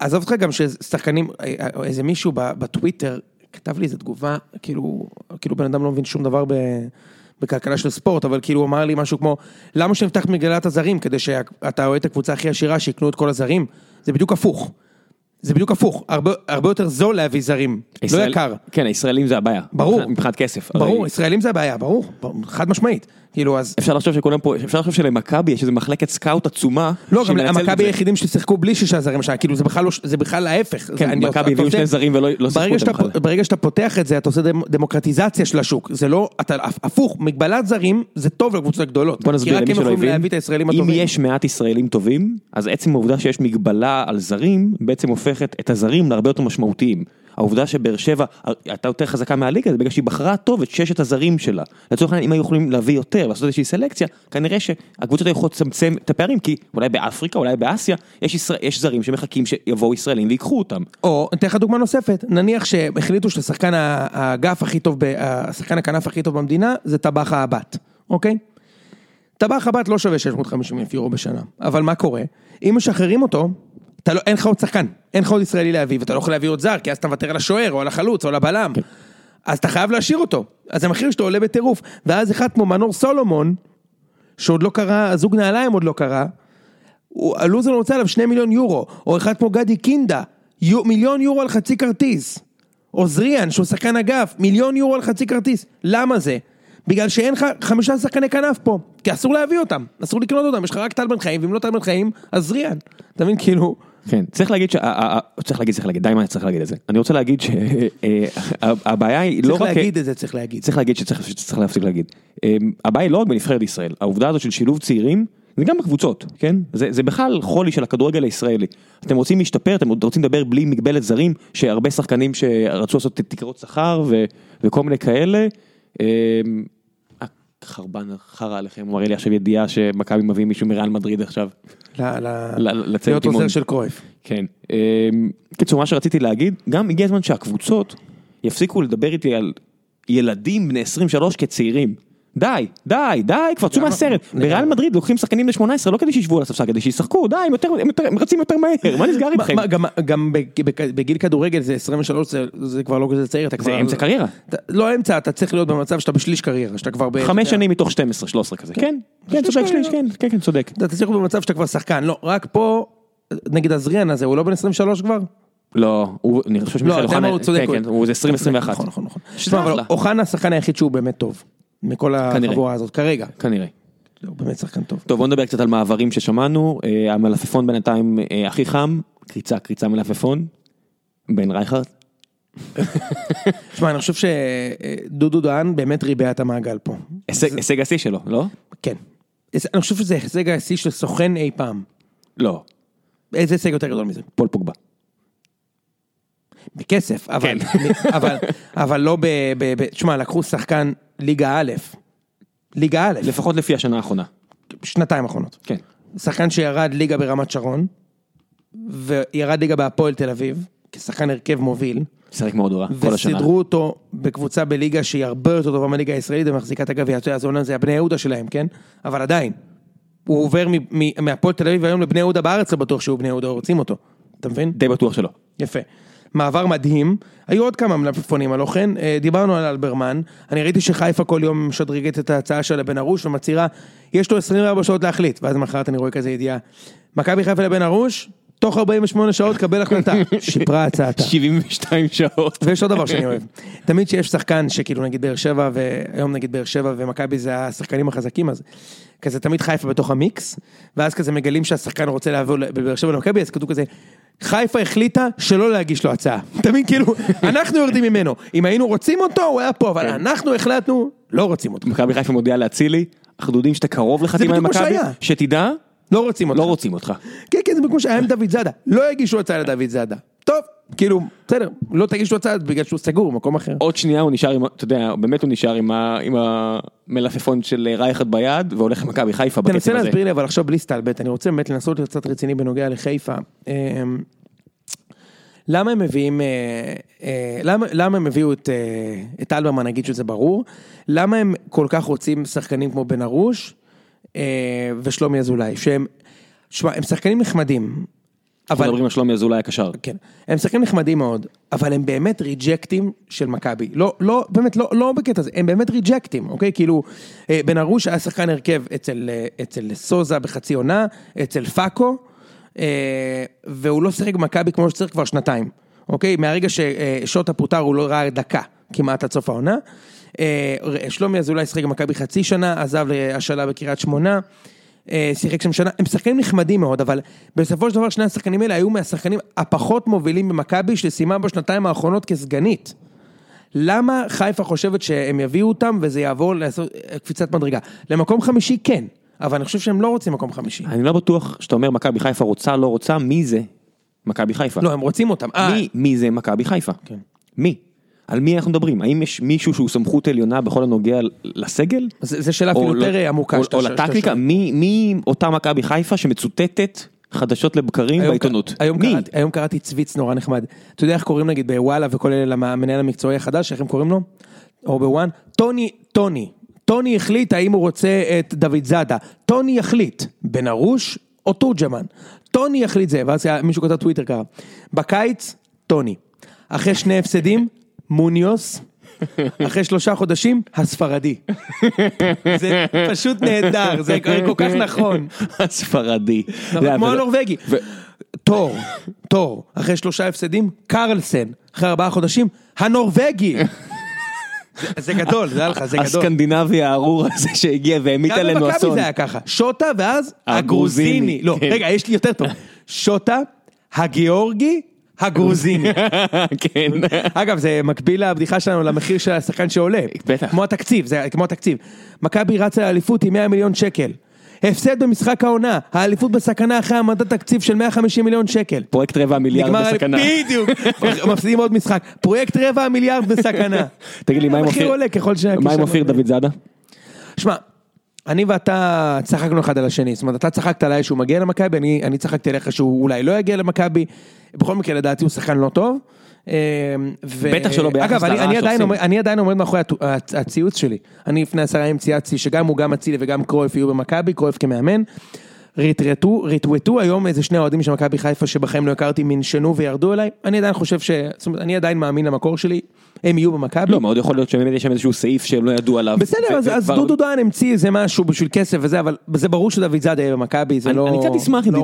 עזוב אותך גם ששחקנים, אה, אה, איזה מישהו בטוויטר כתב לי איזה תגובה, כאילו, כאילו בן אדם לא מבין שום דבר ב... בכלכלה של ספורט, אבל כאילו הוא אמר לי משהו כמו, למה שנפתח מגלת הזרים כדי שאתה רואה את הקבוצה הכי עשירה שיקנו את כל הזרים? זה בדיוק הפוך. זה בדיוק הפוך, הרבה, הרבה יותר זול להביא זרים, לא ישראל- יקר. כן, הישראלים זה הבעיה. ברור. מבחינת- כסף. ברור, הרי ישראלים זה הבעיה, ברור, חד משמעית. כאילו אז, אפשר לחשוב שכולם פה, אפשר לחשוב שלמכבי יש איזה מחלקת סקאוט עצומה. לא, גם המכבי. היחידים ששיחקו בלי שישה זרים השנה, כאילו זה בכלל לא, זה בכלל ההפך. כן, מכבי הביאו שני זרים ולא לא שיחקו אותם בכלל. ברגע שאתה פותח את זה, אתה עושה דמ- דמוקרטיזציה של השוק. זה לא, אתה הפוך, מגבלת זרים זה טוב לקבוצות הגדולות. בוא נסביר כי רק למי הם שלא יכולים הבין, להביא את הישראלים אם הטובים. יש מעט ישראלים טובים, אז עצם העובדה שיש מגבלה על זרים, בעצם הופכת את הזרים להרבה יותר משמעותיים. העובדה שבאר שבע הייתה יותר חזקה מהליגה, זה בגלל שהיא בחרה טוב את ששת הזרים שלה. לצורך העניין, אם היו יכולים להביא יותר, לעשות איזושהי סלקציה, כנראה שהקבוצות היו יכולות לצמצם את הפערים, כי אולי באפריקה, אולי באסיה, יש, ישראל, יש זרים שמחכים שיבואו ישראלים ויקחו אותם. או, אתן לך דוגמה נוספת, נניח שהחליטו שהשחקן האגף הכי טוב, השחקן הכנף הכי טוב במדינה, זה טבח האבט, אוקיי? טבח הבת לא שווה 650 אלף יורו בשנה, אבל מה קורה? אם משחררים אותו, אתה לא, אין לך עוד שחקן, אין לך עוד ישראלי להביא, ואתה לא יכול להביא עוד זר, כי אז אתה מוותר על השוער, או על החלוץ, או על הבלם. אז אתה חייב להשאיר אותו. אז המחיר שלו עולה בטירוף. ואז אחד כמו מנור סולומון, שעוד לא קרה, הזוג נעליים עוד לא קרה, הלוזון רוצה עליו שני מיליון יורו, או אחד כמו גדי קינדה, יו, מיליון יורו על חצי כרטיס. או זריאן, שהוא שחקן אגף, מיליון יורו על חצי כרטיס. למה זה? בגלל שאין לך חמישה שחקני כנף פה, כי אסור להביא אותם, אסור לקנות אותם, יש לך רק טל בן חיים, ואם לא טל בן חיים, אז זריאן. אתה מבין, כאילו... כן, צריך להגיד ש... ה- ה- ה- צריך להגיד, צריך להגיד, די מה צריך להגיד את זה. אני רוצה להגיד שהבעיה היא לא צריך רק... להגיד את זה, צריך להגיד. צריך להגיד שצריך, להפסיק להגיד. הבעיה היא לא רק בנבחרת ישראל, העובדה הזאת של שילוב צעירים, זה גם בקבוצות, כן? זה, זה בכלל חולי של הכדורגל הישראלי. אתם רוצים להשתפר, אתם רוצים לדבר בלי מגבלת זרים, שהרבה שחקנים שרצו לעשות תקרות שכר ו, וכל מיני כאלה. חרבן חרא עליכם, הוא מראה לי עכשיו ידיעה שמכבי מביא מישהו מריאל מדריד עכשיו. להיות. עוזר של קרויף. כן. אמ, קיצור, מה שרציתי להגיד, גם הגיע הזמן שהקבוצות יפסיקו לדבר איתי על ילדים בני 23 כצעירים. די, די, די, כבר צאו? מהסרט. בריאל מדריד לוקחים שחקנים ל-18 לא כדי שישבו על הספסל, כדי שישחקו, די, הם רצים יותר מהר, מה נסגר איתכם? גם- גם בג- בג- בגיל כדורגל זה 23 זה- זה כבר לא כזה צעיר אתה זה כבר אמצע קריירה. לא אמצע אתה צריך להיות במצב שאתה בשליש קריירה שאתה כבר ב- חמש שנים מתוך 12, 13 כזה. כן, כן, שליש צודק, שליש. כן, כן, כן, צודק. אתה צריך להיות במצב שאתה כבר שחקן לא רק פה נגיד הזריאן הזה הוא לא בן 23 כבר. לא, הוא, אני חושב לא, שמיכאל אוחנה. כן, כן, הוא זה 2021. נכון נכון נכון. שזה אחלה. אוחנה השחקן היחיד שהוא באמת טוב מכל. החבורה הזאת כרגע. כנראה. הוא באמת שחקן טוב. טוב, בוא נדבר קצת על מעברים ששמענו, אה, המלפפון בינתיים אה, הכי חם, קריצה, קריצה מלפפון, בן רייכרד. *laughs* תשמע אני חושב שדודו דהן באמת ריבע את המעגל פה. הישג השיא שלו, לא? כן. אני חושב שזה הישג השיא של סוכן אי פעם. לא, איזה הישג יותר גדול מזה? פול פוגבה. בכסף, אבל, כן. אבל, אבל לא ב... ב, ב תשמע, לקחו שחקן ליגה א', ליגה א', לפחות לפי השנה האחרונה. שנתיים אחרונות. כן. שחקן שירד ליגה ברמת שרון, וירד ליגה בהפועל תל אביב, כשחקן הרכב מוביל, שיחק מאוד רע, כל השנה. וסידרו אותו בקבוצה בליגה שהיא הרבה יותר טובה מהליגה הישראלית ומחזיקה את הגביע, זה אומנם זה הבני יהודה שלהם, כן? אבל עדיין, הוא עובר מהפועל תל אביב היום לבני יהודה בארץ, לא בטוח שהוא בני יהודה, רוצים אותו, אתה מבין? די בטוח שלא. יפה. מעבר מדהים, היו עוד כמה מלפפונים, הלא כן? אה, דיברנו על אלברמן, אני ראיתי שחיפה כל יום משדרגת את ההצעה שלה לבן ארוש ומצהירה, יש לו 24 שעות להחליט, ואז מחרת אני רואה כזה ידיעה, מכבי חיפה לבן ארוש, תוך 48 שעות קבל החלטה, *laughs* שיפרה הצעתה. 72 שעות. *laughs* ויש עוד דבר שאני אוהב, תמיד שיש שחקן שכאילו נגיד באר שבע והיום נגיד באר שבע ומכבי זה השחקנים החזקים אז כזה תמיד חיפה בתוך המיקס ואז כזה מגלים שהשחקן רוצה לעבור בבאר שבע למכבי אז כתוב כזה חיפה החליטה שלא להגיש לו הצעה, *laughs* תמיד כאילו אנחנו יורדים ממנו, אם היינו רוצים אותו הוא היה פה אבל אנחנו החלטנו לא רוצים אותו, מכבי חיפה מודיעה לאצילי, אנחנו יודעים שאתה קרוב לחתימה עם מכבי. שתדע, לא רוצים לא רוצים אותך. כן כן זה כמו שהיה עם דוד זאדה, לא הגישו הצעה לדוד זאדה, טוב כאילו בסדר לא תגישו הצעה בגלל שהוא סגור במקום אחר. עוד שנייה הוא נשאר עם, אתה יודע, באמת הוא נשאר עם, המלפפון של רייכרד ביד, והולך למכבי חיפה תנסה בקצב הזה. להסביר לי אבל עכשיו בלי סטלבט, אני רוצה באמת לנסות להיות קצת רציני בנוגע לחיפה. אמ, למה הם מביאים, אה, אה, למה, למה הם הביאו את, אה, את אלברמן, נגיד שזה ברור, למה הם כל כך רוצים שחקנים כמו בן ארוש אה, ושלומי אזולאי, שהם, שמע, הם שחקנים נחמדים, אנחנו אבל, מדברים על שלומי אזולאי הקשר. כן, הם שחקנים נחמדים מאוד, אבל הם באמת ריג'קטים של מכבי, לא, לא, באמת, לא, לא בקטע הזה, הם באמת ריג'קטים, אוקיי? כאילו, אה, בן ארוש היה שחקן הרכב אצל, אה, אצל סוזה בחצי עונה, אצל פאקו, אה, והוא לא שיחק במכבי כמו שצריך כבר שנתיים, אוקיי? מהרגע ששוטה פוטר הוא לא ראה דקה כמעט עד סוף העונה. אה, שלומי אזולאי שיחק במכבי חצי שנה, עזב להשאלה בקריית שמונה. אה, שיחק שם שנה, הם שחקנים נחמדים מאוד, אבל בסופו של דבר שני השחקנים האלה היו מהשחקנים הפחות מובילים במכבי שסיימה בשנתיים האחרונות כסגנית. למה חיפה חושבת שהם יביאו אותם וזה יעבור לעשות אה, קפיצת מדרגה? למקום חמישי כן, אבל אני חושב שהם לא רוצים מקום חמישי. אני לא בטוח שאתה אומר מכבי חיפה רוצה, לא רוצה, מי זה מכבי חיפה? לא, הם רוצים אותם. אה, מי, מי זה מכבי חיפה? כן. מי? על מי אנחנו מדברים? האם יש מישהו שהוא סמכות עליונה בכל הנוגע לסגל? זה זה שאלה אפילו יותר אה, עמוקה. או- לטקטיקה? מי מי אותה מכבי חיפה שמצוטטת חדשות לבקרים היום בעיתונות? היום מי? קראתי, היום קראתי צוויץ נורא נחמד. אתה יודע איך קוראים נגיד בוואלה וכל אלה למנהל המקצועי החדש, איך הם קוראים לו? או בוואן? טוני, טוני. טוני החליט האם הוא רוצה את דוד זאדה. טוני יחליט, בן ארוש או תורג'מן. טוני יחליט זה, ואז מישהו כתב טוויטר ככה. בקיץ, טוני. אחרי שני הפסדים, מוניוס. אחרי שלושה חודשים, הספרדי. זה פשוט נהדר, זה כל כך נכון. הספרדי. זה- כמו הנורבגי. תור, תור, אחרי שלושה הפסדים, קרלסן, אחרי ארבעה חודשים, הנורבגי. זה- גדול, זה היה לך, זה גדול. הסקנדינבי הארור הזה שהגיע והמיט גם עלינו במכבי אסון. זה היה ככה, שוטה ואז הגרוזיני. לא. רגע, יש לי יותר טוב. שוטה, הגיאורגי, הגרוזיני. *laughs* כן. אגב, זה מקביל לבדיחה שלנו למחיר של השחקן שעולה. בטח. כמו התקציב, זה כמו התקציב. מכבי רצה לאליפות עם 100 מיליון שקל. הפסד במשחק העונה, האליפות בסכנה אחרי העמדת תקציב של 150 מיליון שקל. פרויקט רבע מיליארד בסכנה. בדיוק, *laughs* מפסידים עוד משחק, פרויקט רבע המיליארד בסכנה. *laughs* תגיד לי, מה עם אופיר? דוד זאדה? שמע, אני ואתה צחקנו אחד על השני, זאת אומרת, אתה צחקת עליי שהוא מגיע למכבי, אני, אני צחקתי עליך שהוא אולי לא יגיע למכבי, בכל מקרה לדעתי הוא שחקן לא טוב, אה, ו- בטח שלא ביחס אגב, אני- לרע אני עדיין שעושים. עומד- אני עדיין עומד מאחורי הציוץ שלי. אני לפני עשרה ימים צייצתי שגם הוא, גם אצילי וגם קרויף יהיו במכבי, קרויף כמאמן. ריטרטו, ריטווטו היום איזה שני אוהדים של מכבי חיפה שבחיים לא הכרתי, מנשנו וירדו אליי. אני עדיין חושב ש... זאת אומרת, אני עדיין מאמין למקור שלי, הם יהיו במכבי. לא, מאוד יכול להיות שבאמת יש שם איזשהו סעיף שהם לא ידעו עליו. בסדר, אז, אז דודו דהן המציא איזה משהו בשביל כסף וזה, אבל זה ברור שדוד זאדה יהיה במכבי, זה אני- לא... אני קצת אשמח אם לא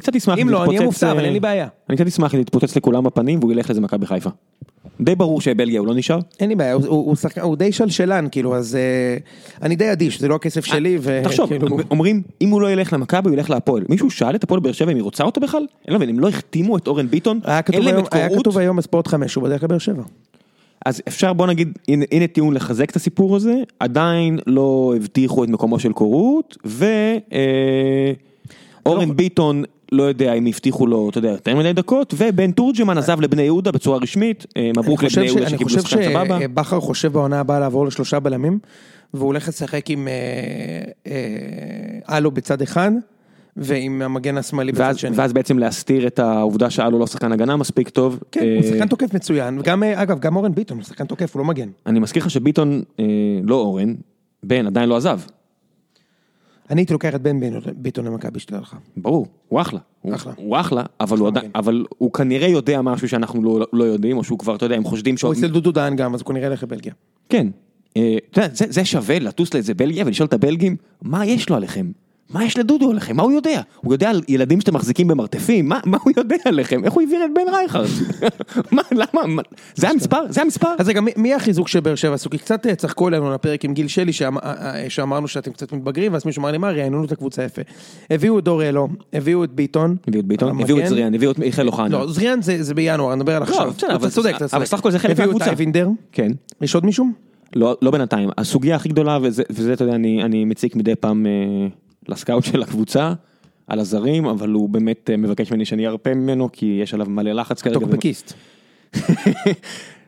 קצת אשמח אם לא, אני אהיה מופתע, אבל אה, אין לי בעיה. אני קצת אשמח אם תתפוצץ לכולם בפנים והוא ילך לאיזה מכבי חיפה. די ברור שבלגיה הוא לא נשאר. אין לי בעיה, הוא, הוא, הוא, שחקן, הוא די שלשלן, כאילו, אז אה, אני די אדיש, זה לא הכסף שלי, ו... תחשוב, כאילו, אומרים אם הוא לא ילך למכבי הוא ילך להפועל. מישהו שאל את הפועל באר שבע אם היא רוצה אותו בכלל? אני לא מבין, הם לא החתימו את אורן ביטון, היה אין להם את היה קורות. כתוב היום בספורט 5, הוא בדרך לבאר שבע. אז אפשר בוא נגיד, הנה, הנה טיעון לחזק את הסיפור הזה, עדיין לא הבטיחו את מקומו של קורות, ואורן ביטון לא יודע אם הבטיחו לו, אתה יודע, יותר מדי דקות, ובן תורג'מן עזב לבני יהודה בצורה רשמית, אה, מברוק אני חושב לבני יהודה אני שקיבלו חושב שחקן סבבה. שבכר חושב בעונה הבאה לעבור לשלושה בלמים, והוא הולך לשחק עם אה, אה, אלו בצד אחד, ועם המגן השמאלי בצד שני. ואז בעצם להסתיר את העובדה שאלו לא שחקן הגנה מספיק טוב. כן, הוא שחקן תוקף מצוין, וגם, אגב, גם אורן ביטון הוא שחקן תוקף, הוא לא מגן. אני מזכיר לך שביטון, לא אורן, בן עדיין לא עזב. אני הייתי לוקח את בן ביטון- למכבי, שתדע לך. ברור, הוא אחלה. אחלה. הוא אחלה, אבל הוא עדיין, אבל הוא כנראה יודע משהו שאנחנו לא- לא יודעים, או שהוא כבר, אתה יודע, הם חושדים שהוא... הוא אצל דודו דהן גם, אז הוא כנראה ילך לבלגיה. כן. אה, אתה יודע, זה, זה שווה לטוס לאיזה בלגיה ולשאול את הבלגים, מה יש לו עליכם? מה יש לדודו עליכם? מה הוא יודע? הוא יודע על ילדים שאתם מחזיקים במרתפים? מה, מה הוא יודע עליכם? איך הוא העביר את בן רייכרד? *laughs* מה, למה? מה, זה המספר? זה המספר? אז רגע, מי- מי החיזוק של באר שבע עשו? כי קצת אה, צחקו עלינו לפרק עם גיל שלי, שאמ- אה, אה, שאמרנו שאתם קצת מתבגרים, ואז מישהו אמר לי, מה, ראיינו את הקבוצה יפה. הביאו את דור אלו, הביאו את ביטון. הביאו את ביטון. הביאו את זריאן, הביאו את מיכאל אוחנה. לא, זריאן זה זה בינואר, אני מדבר על עכשיו. בסדר, אבל- אתה צודק, אתה אבל צודק. סך הכל זה חלק הביאו את מהקבוצה. אייבינדר. כן. יש עוד מישהו? לא, לא בינתיים, הסוגיה הכי גדולה, וזה, וזה אתה יודע, אני, אני מציק מדי פעם לסקאוט של הקבוצה, על הזרים, אבל הוא באמת אה, מבקש ממני שאני ארפה ממנו, כי יש עליו מלא לחץ כרגע. טוקבקיסט. *laughs*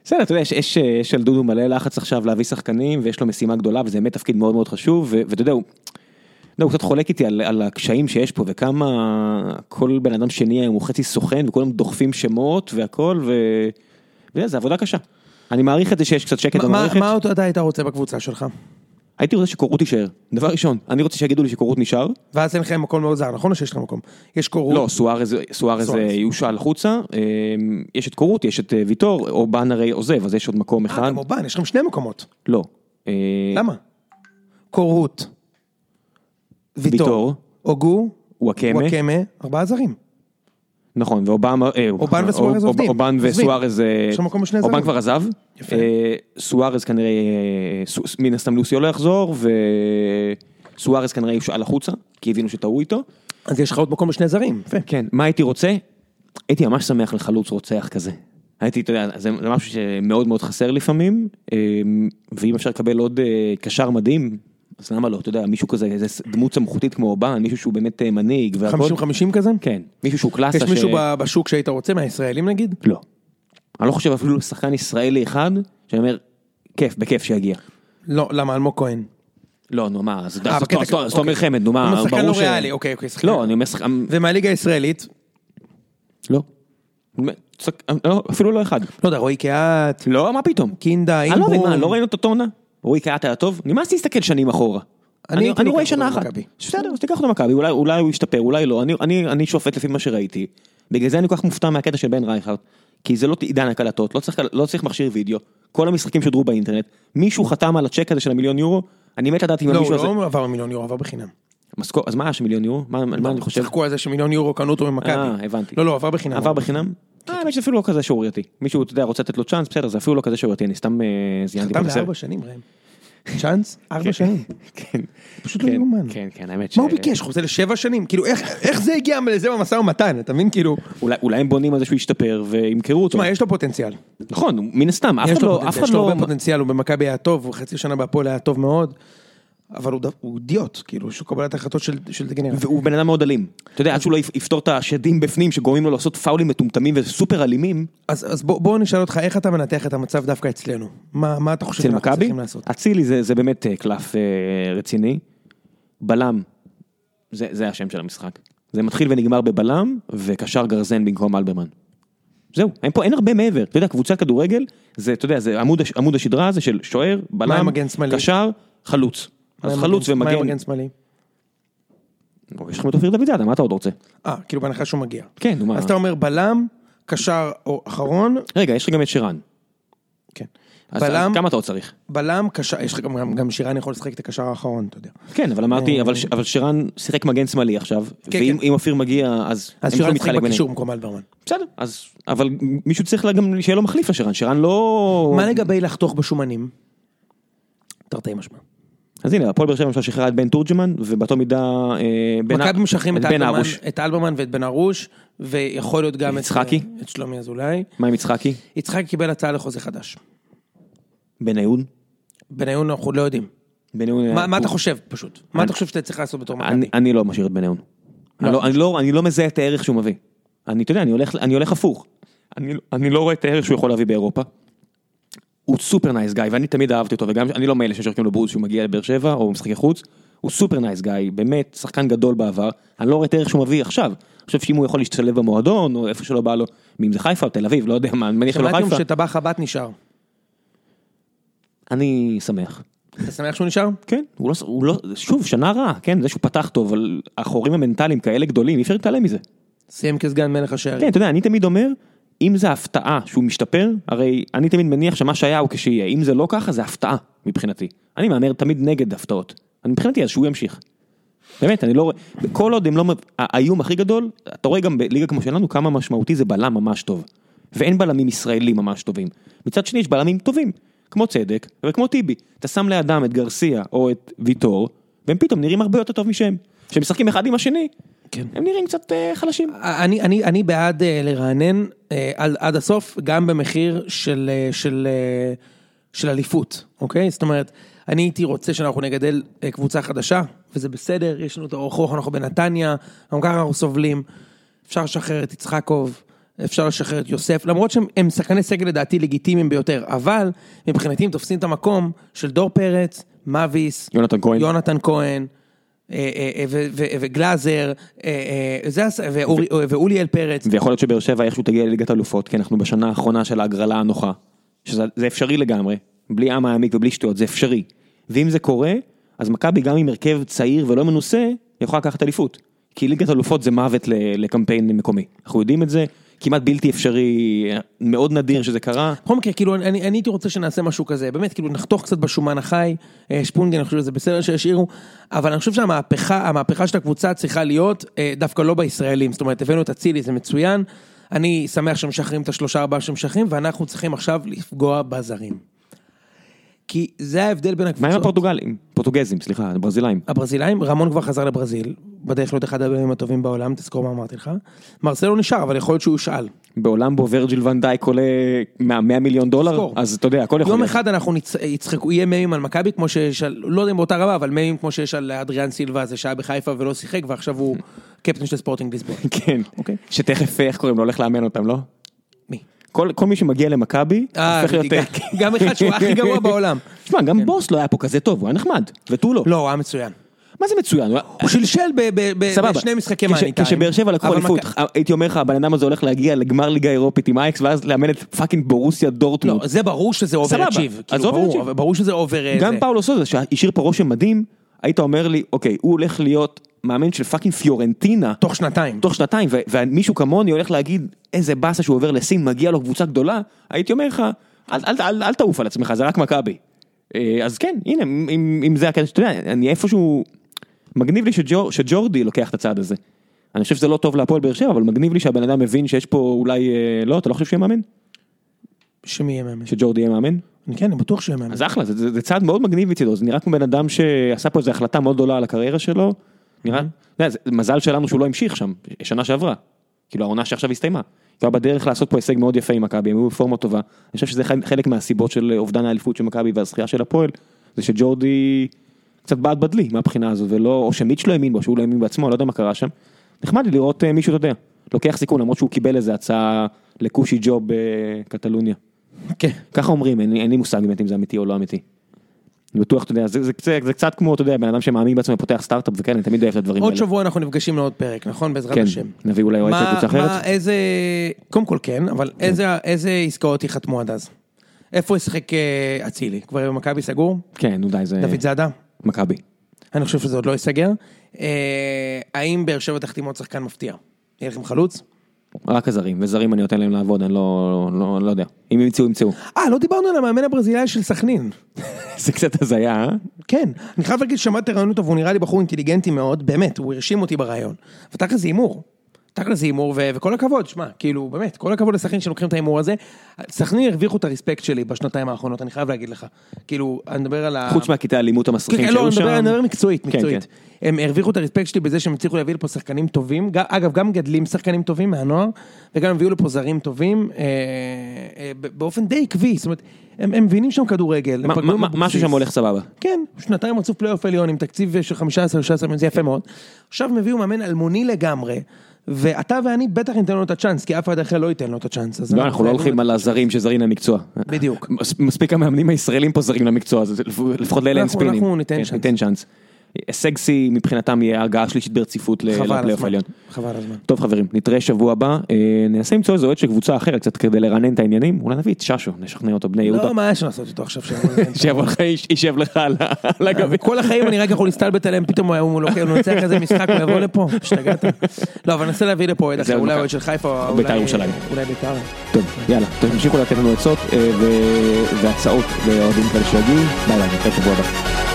בסדר, אתה יודע, יש, יש, יש על דודו מלא לחץ עכשיו להביא שחקנים, ויש לו משימה גדולה, וזה באמת תפקיד מאוד מאוד חשוב, ואתה יודע, הוא, יודע, הוא קצת חולק איתי על, על הקשיים שיש פה, וכמה כל בן אדם שני היום הוא חצי סוכן, וכולם דוחפים שמות והכל, ו... וזה עבודה קשה. אני מעריך את זה שיש קצת שקט מה- מה במערכת. מה עוד אתה היית רוצה בקבוצה שלך? הייתי רוצה שקורות יישאר, דבר ראשון, אני רוצה שיגידו לי שקורות נשאר, ואז אין לכם מקום מאוד זר, נכון או שיש לכם מקום? יש קורות. לא, סוארז סוארז סוארז. אה, יושאל החוצה, אה, יש את קורות, יש את אה, ויטור, אובן הרי עוזב, אז יש עוד מקום אה, אחד, גם אובן, יש לכם שני מקומות. לא. אה, למה? קורות. ויטור. אוגו. וואקמה. ארבעה זרים. נכון, ואובמה, אה, אובן וסוארז עובדים. אובן. וסוארז, אה, אובן. כבר עזב. אה, סוארז כנראה, אה, מן הסתם לוסיו לא יחזור, וסוארז כנראה יושאל החוצה, כי הבינו שטעו איתו. אז יש לך עוד מקום לשני זרים. יפה. כן, מה הייתי רוצה? הייתי ממש שמח לחלוץ רוצח כזה. הייתי, אתה יודע, זה משהו שמאוד מאוד חסר לפעמים, ואם אפשר לקבל עוד קשר מדהים, אז למה לא, אתה יודע, מישהו כזה, איזה דמות סמכותית כמו אובן, מישהו שהוא באמת אה, מנהיג והכל. 50-50 כזה? כן, מישהו שהוא קלאסה. יש מישהו ב- בשוק שהיית רוצה, מהישראלים נגיד? לא. אני לא חושב אפילו שחקן ישראלי אחד, שאני אומר, כיף, בכיף שיגיע. לא, למה? אלמוג כהן. לא, נו מה, אז אה, כזה, אז תומר אוקיי. חמד, נו מה, שחקן ברור לא ש... ריאלי, אוקיי, אוקיי, שחקן. לא, אני אומר שחקן... ומהליגה הישראלית? לא. שחק- לא, אפילו לא אחד. לא יודע, רועי קהת, לא, מה פתאום? קינדה, אני לא מבין. מה, לא ראינו את אותו עונה? רועי קהת היה טוב? נמאס להסתכל שנים אחורה. אני אני אני רואה שנה אחת. בסדר, אז תיקח אותו מכבי, אולי- הוא ישתפר, אולי לא. אני- אני אני שופט לפי מה שראיתי. בגלל זה אני כל כך מופתע מהקטע של בן רייכרד. כי זה לא עידן הקלטות, לא צריך, לא צריך מכשיר וידאו, כל המשחקים שודרו באינטרנט, מישהו חתם על הצ'ק הזה של המיליון יורו, אני מת לדעת אם לא, הוא המישהו הזה... לא עבר מיליון יורו, עבר בחינם. משכור, אז מה היה של מיליון יורו? מה, מה אני חושב? צחקו על זה שמיליון יורו קנו אותו ממכבי. אה, הבנתי. לא, לא, עבר בחינם. עבר בחינם? אה, האמת שזה אפילו לא כזה שערורייתי. מישהו, אתה יודע, רוצה לתת לו צ'אנס, בסדר, זה אפילו לא כזה שערורייתי, אני סתם אה, זיינתי חתם. לארבע שנים, ראם. צ'אנס? *laughs* ארבע שנים. *laughs* כן. פשוט לא כן, יאומן. כן, כן, האמת ש... מה הוא ביקש? חוזה לשבע שנים? כאילו, איך- זה הגיע לזה במשא ומתן? אתה מבין? כאילו... אולי- הם בונים על זה שהוא ישתפר וימכרו אותו. תשמע, יש לו פוטנציאל. נכון, מן הסתם, אף יש אחד לא... יש לו לא... הרבה פוטנציאל, הוא במכבי היה טוב, חצי שנה בהפועל היה טוב מאוד, אבל הוא אידיוט, כאילו, לו קבלת החלטות של של דגנרט. והוא בן אדם מאוד אלים. אתה יודע, עד שהוא לא יפ- יפתור את השדים בפנים שגורמים לו לעשות פאולים מטומטמים וסופר אלימים, אז אז בוא בוא נשאל אותך, איך אתה מנתח את המצב דווקא אצלנו? מה מה אתה חושב שאנחנו צריכים לעשות? אצילי זה זה באמת אה, קלף אה, רציני. בלם, זה זה השם של המשחק. זה מתחיל ונגמר בבלם, וקשר גרזן במקום אלברמן. זהו, אין פה, אין הרבה מעבר, אתה יודע, קבוצת כדורגל, זה, אתה יודע, זה עמוד, עמוד השדרה הזה של שוער, בלם? קשר, חלוץ. אז חלוץ מגן- מה עם ומגן, מגן שמאלי? יש לכם את אופיר דוד זאדה, מה אתה עוד רוצה? אה, כאילו בהנחה שהוא מגיע. כן, נו מה, אז אתה אומר בלם, קשר או אחרון, רגע, יש לך גם את שרן. כן. אז בלם, כמה אתה עוד צריך? בלם, קשר, יש לך גם, גם, שירן יכול לשחק את הקשר האחרון, אתה יודע. כן, אבל אמרתי, אבל ש- אבל שרן שיחק מגן שמאלי עכשיו, כן, ואם כן. אופיר מגיע, אז אז שירן ביניהם. בקישור במקום אלברמן. בסדר, אז, אבל מישהו צריך גם שיהיה לו מחליף לשרן, שרן לא... מה לגבי לחתוך בשומנים? תרתי משמע. אז הנה, הפועל באר שבע למשל שחררה את בן תורג'מן, ובאותו מידה... אה, מכבי משחררים את אלברמן, ואת בן ארוש, ויכול להיות גם את, יצחקי? את שלומי אזולאי. מה עם יצחקי? יצחקי קיבל הצעה לחוזה חדש. בניון? בניון אנחנו לא יודעים. בניון... מה, מה אתה חושב פשוט? מה אתה חושב שאתה צריך לעשות בתור מכבי? אני, אני לא משאיר את בניון. אני, לא, אני, לא, אני לא מזהה את הערך שהוא מביא. אני, אתה יודע, אני הולך, אני הולך הפוך. אני, אני לא רואה את הערך שהוא יכול להביא באירופה. הוא super nice guy, ואני תמיד אהבתי אותו, וגם אני לא מאלה ששורקים לו בוז שהוא מגיע לבאר שבע, או משחקי חוץ. הוא super nice guy, באמת, שחקן גדול בעבר. אני לא רואה את הערך שהוא מביא עכשיו. אני חושב שאם הוא יכול להשתלב במועדון, או איפה שלא בא לו, אם זה חיפה או תל אביב, לא יודע מה, אני מניח שלא שמעתי חיפה. שטבח הבת נשאר. אני שמח. אתה שמח שהוא נשאר? כן, הוא לא, הוא לא, שוב, שנה רעה, כן, זה שהוא פתח טוב, אבל החורים המנטליים כאלה גדולים, אי אפשר להתעלם מזה. סיים כסגן מלך השערים. כן, אתה יודע, אני תמיד אומר, אם זה הפתעה שהוא משתפר, הרי אני תמיד מניח שמה שהיה הוא כשיהיה, אם זה לא ככה, זה הפתעה מבחינתי. אני מהמר תמיד נגד הפתעות. אני מבחינתי, אז שהוא ימשיך. באמת, אני לא רואה, כל עוד הם לא, האיום הכי גדול, אתה רואה גם בליגה כמו שלנו, כמה משמעותי זה בלם ממש טוב. ואין בלמים ישראלים ממש טובים. מצד שני, יש בלמים טובים, כמו צדק וכמו טיבי. אתה שם לידם את גרסיה או את ויטור, והם פתאום נראים הרבה יותר טוב משהם. כשהם משחקים אחד עם השני, כן. הם נראים קצת אה, חלשים. אני, אני, אני בעד אה, לרענן אה, עד, עד הסוף, גם במחיר של, של, של אליפות, אוקיי? זאת אומרת, אני הייתי רוצה שאנחנו נגדל קבוצה חדשה, וזה בסדר, יש לנו את האורך רוח, אנחנו בנתניה, גם ככה אנחנו סובלים, אפשר לשחרר את יצחקוב, אפשר לשחרר את יוסף, למרות שהם הם שחקני סגל לדעתי לגיטימיים ביותר, אבל מבחינתי הם תופסים את המקום של דור פרץ, מאביס, יונתן כהן. יונתן כהן, וגלאזר, אה, אה, הס- ואורי- ואוליאל פרץ. ויכול להיות שבאר שבע איכשהו תגיע לליגת אלופות, כי אנחנו בשנה האחרונה של ההגרלה הנוחה. שזה זה אפשרי לגמרי, בלי עם העמיק ובלי שטויות, זה אפשרי. ואם זה קורה, אז מכבי גם עם הרכב צעיר ולא מנוסה, יכולה לקחת אליפות. כי ליגת אלופות זה מוות לקמפיין מקומי. אנחנו יודעים את זה, כמעט בלתי אפשרי, מאוד נדיר שזה קרה. בכל מקרה, כאילו, אני, אני הייתי רוצה שנעשה משהו כזה, באמת, כאילו, נחתוך קצת בשומן החי, אה, שפונגן, אני חושב שזה בסדר שישאירו, אבל אני חושב שהמהפכה, המהפכה של הקבוצה צריכה להיות אה, דווקא לא בישראלים, זאת אומרת, הבאנו את אצילי, זה מצוין, אני שמח שמשחררים את השלושה ארבעה שמשחררים, ואנחנו צריכים עכשיו לפגוע בזרים. כי זה ההבדל בין מה הקבוצות. עם הפורטוגלים? פורטוגזים, סליחה, הברזילאים. הברזילאים, רמון כבר חזר לברזיל, בדרך להיות אחד הבאים הטובים בעולם, תזכור מה אמרתי לך. מרסלו נשאר, אבל יכול להיות שהוא יושאל. בעולם בו ורג'יל ונדייק עולה 100 מיליון דולר, סקור. אז אתה יודע, הכל יכול יום להיות. אחד אנחנו נצ... יצחקו, יהיה ממים על מכבי, כמו שיש על, לא יודע אם באותה רמה, אבל ממים כמו שיש על אדריאן סילבה, זה שהיה בחיפה ולא שיחק, ועכשיו הוא *laughs* קפטן של ספורטינג ליסבון. כן, אוקיי. שתכף, איך קוראים לו, הולך לאמן אותם, לא? מי? כל, כל מי שמגיע למכבי, אה, הופך להיות... גם- גם אחד שהוא הכי גרוע בעולם. *laughs* תשמע, גם בוס לא היה פה כזה טוב, הוא היה נחמד, ותו לא. לא, הוא היה מצוין. מה זה מצוין? הוא שלשל. בשני משחקי כש- money time. כשבאר שבע לקחו אליפות, הייתי אומר לך, הבן אדם הזה הולך להגיע לגמר ליגה אירופית עם אייאקס, ואז לאמן את fucking בורוסיה דורטמונד. לא, זה ברור שזה. overachieve. אז overachieve. ברור שזה over... אה, גם. פאולו סוזה, שהשאיר פה רושם מדהים, היית אומר לי, אוקיי, הוא הולך להיות מאמן של fucking פיורנטינה. תוך שנתיים. תוך שנתיים, ומישהו כמוני הולך להגיד איזה באסה שהוא עובר לסין, מגיע לו קבוצה גדולה, הייתי אומר לך, אל, תעוף על עצמך, זה רק מכבי. אה, אז כן, הנה, אם זה הקטע שאתה יודע, אני איפשהו, מגניב לי שג'ור, שג'ורדי לוקח את הצעד הזה. אני חושב שזה לא טוב להפועל באר שבע, אבל מגניב לי שהבן אדם מבין שיש פה אולי, אה, לא, אתה לא חושב שהוא יהיה מאמן? שמי יהיה מאמן? שג'ורדי יהיה מאמן? אני- כן, אני בטוח שהוא יהיה מאמן. אז אחלה, זה, זה, זה צעד מאוד מגניב מצידו, זה נראה כמו בן אדם שעשה פה איזו החלטה מאוד גדולה על הקריירה שלו, נראה, אתה יודע, זה מזל שלנו שהוא לא המשיך שם, שנה שעברה, כאילו העונה שעכשיו הסתיימה, הוא היה בדרך לעשות פה הישג מאוד יפה עם מכבי, הם היו בפורמה טובה, אני חושב שזה חלק- חלק מהסיבות של אובדן האליפות של מכבי והזכייה של הפועל, זה שג'ורדי קצת בעט בדלי מהבחינה הזו, ולא, או שמיץ' לא האמין בו, שהוא לא האמין בעצמו, לא יודע מה קרה שם, נחמד לי לראות אה, מישהו, אתה יודע, לוקח סיכון, למרות שהוא קיבל איזה הצעה לכושי ג'וב בקטלוניה. כן. ככה אומרים, אין אין לי מושג באמת אם זה אמיתי או לא אמיתי. אני בטוח, אתה יודע, זה, זה, זה, זה קצת כמו, אתה יודע, בן אדם שמאמין בעצמו ופותח סטארט-אפ וכן, אני תמיד אוהב את הדברים עוד האלה. שבוע אנחנו נפגשים לעוד פרק, נכון? בעזרת כן, השם. נביא אולי אוהד של קבוצה אחרת. מה, איזה, קודם כל כן, אבל איזה, איזה עסקאות ייחתמו עד אז? איפה ישחק אה, אצילי? כבר במכבי סגור? כן, נו די, זה דוד זאדה? מכבי. אני חושב שזה עוד לא ייסגר. אה, האם באר שבע תחתים עוד שחקן מפתיע? יהיה לכם חלוץ? רק הזרים, וזרים אני נותן להם לעבוד, אני לא, לא, לא יודע. אם ימצאו, ימצאו. אה, לא דיברנו על המאמן הברזילאי של סכנין. *laughs* זה קצת הזיה, אה? כן, אני חייב להגיד ששמעתי רעיון אותו והוא נראה לי בחור אינטליגנטי מאוד, באמת, הוא הרשים אותי ברעיון. ותכל'ס זה הימור. תכל'ס זה הימור, וכל הכבוד, שמע, כאילו, באמת, כל הכבוד לסכנין שלוקחים את ההימור הזה. סכנין הרוויחו את הרספקט שלי בשנתיים האחרונות, אני חייב להגיד לך. כאילו, אני מדבר על ה... חוץ מהקטעי האלימות כן, המסריחים כן, לא, שהיו שם. מדבר, אני מדבר מקצועית, כן, מקצועית. הם הרוויחו את ה respect שלי בזה שהם הצליחו להביא לפה שחקנים טובים, אגב, גם גדלים שחקנים טובים מהנוער, וגם הביאו לפה זרים טובים, אה, אה, באופן די עקבי, זאת אומרת, הם מבינים שם כדורגל. משהו שם הולך סבבה. כן, שנתיים רצוף פלייאוף עליון עם תקציב של 15-16 מיליון, זה יפה מאוד. עכשיו הם הביאו מאמן אלמוני לגמרי, ואתה ואני בטח ניתן לו את הצ'אנס, כי אף אחד אחר לא ייתן לו את הצ'אנס. לא, אנחנו לא הולכים על הזרים שזרים למקצוע. בדיוק. מס- מספיק המאמנים הישראלים פה זרים למקצוע, לפחות לאלה אין ספינים. אנחנו ניתן כן, צ'אנס. הישג שיא מבחינתם יהיה הגעה שלישית ברציפות לפלייאוף. העליון. חבל הזמן. טוב חברים, נתראה שבוע הבא, אה, ננסה למצוא איזה אוהד של קבוצה אחרת קצת כדי לרענן את העניינים, אולי נביא את ששו, נשכנע אותו בני יהודה, לא, מה יש לעשות איתו עכשיו? *laughs* שיבוא לך, יישב לך על ה- על הגבי. כל החיים אני רק יכול להסתלבט עליהם, פתאום הוא לוקח, איזה משחק, הוא יבוא לפה, השתגעת. לא, אבל ננסה להביא לפה אוהד אחר, אולי. אוהד של חיפה, או בית"ר אולי- בית"ר. טוב, יאללה, תמשיכו לתת לנו עצות אה, והצעות לאוהדים כאלה שיגיעו, ביי ביי, נתראה שבוע הבא.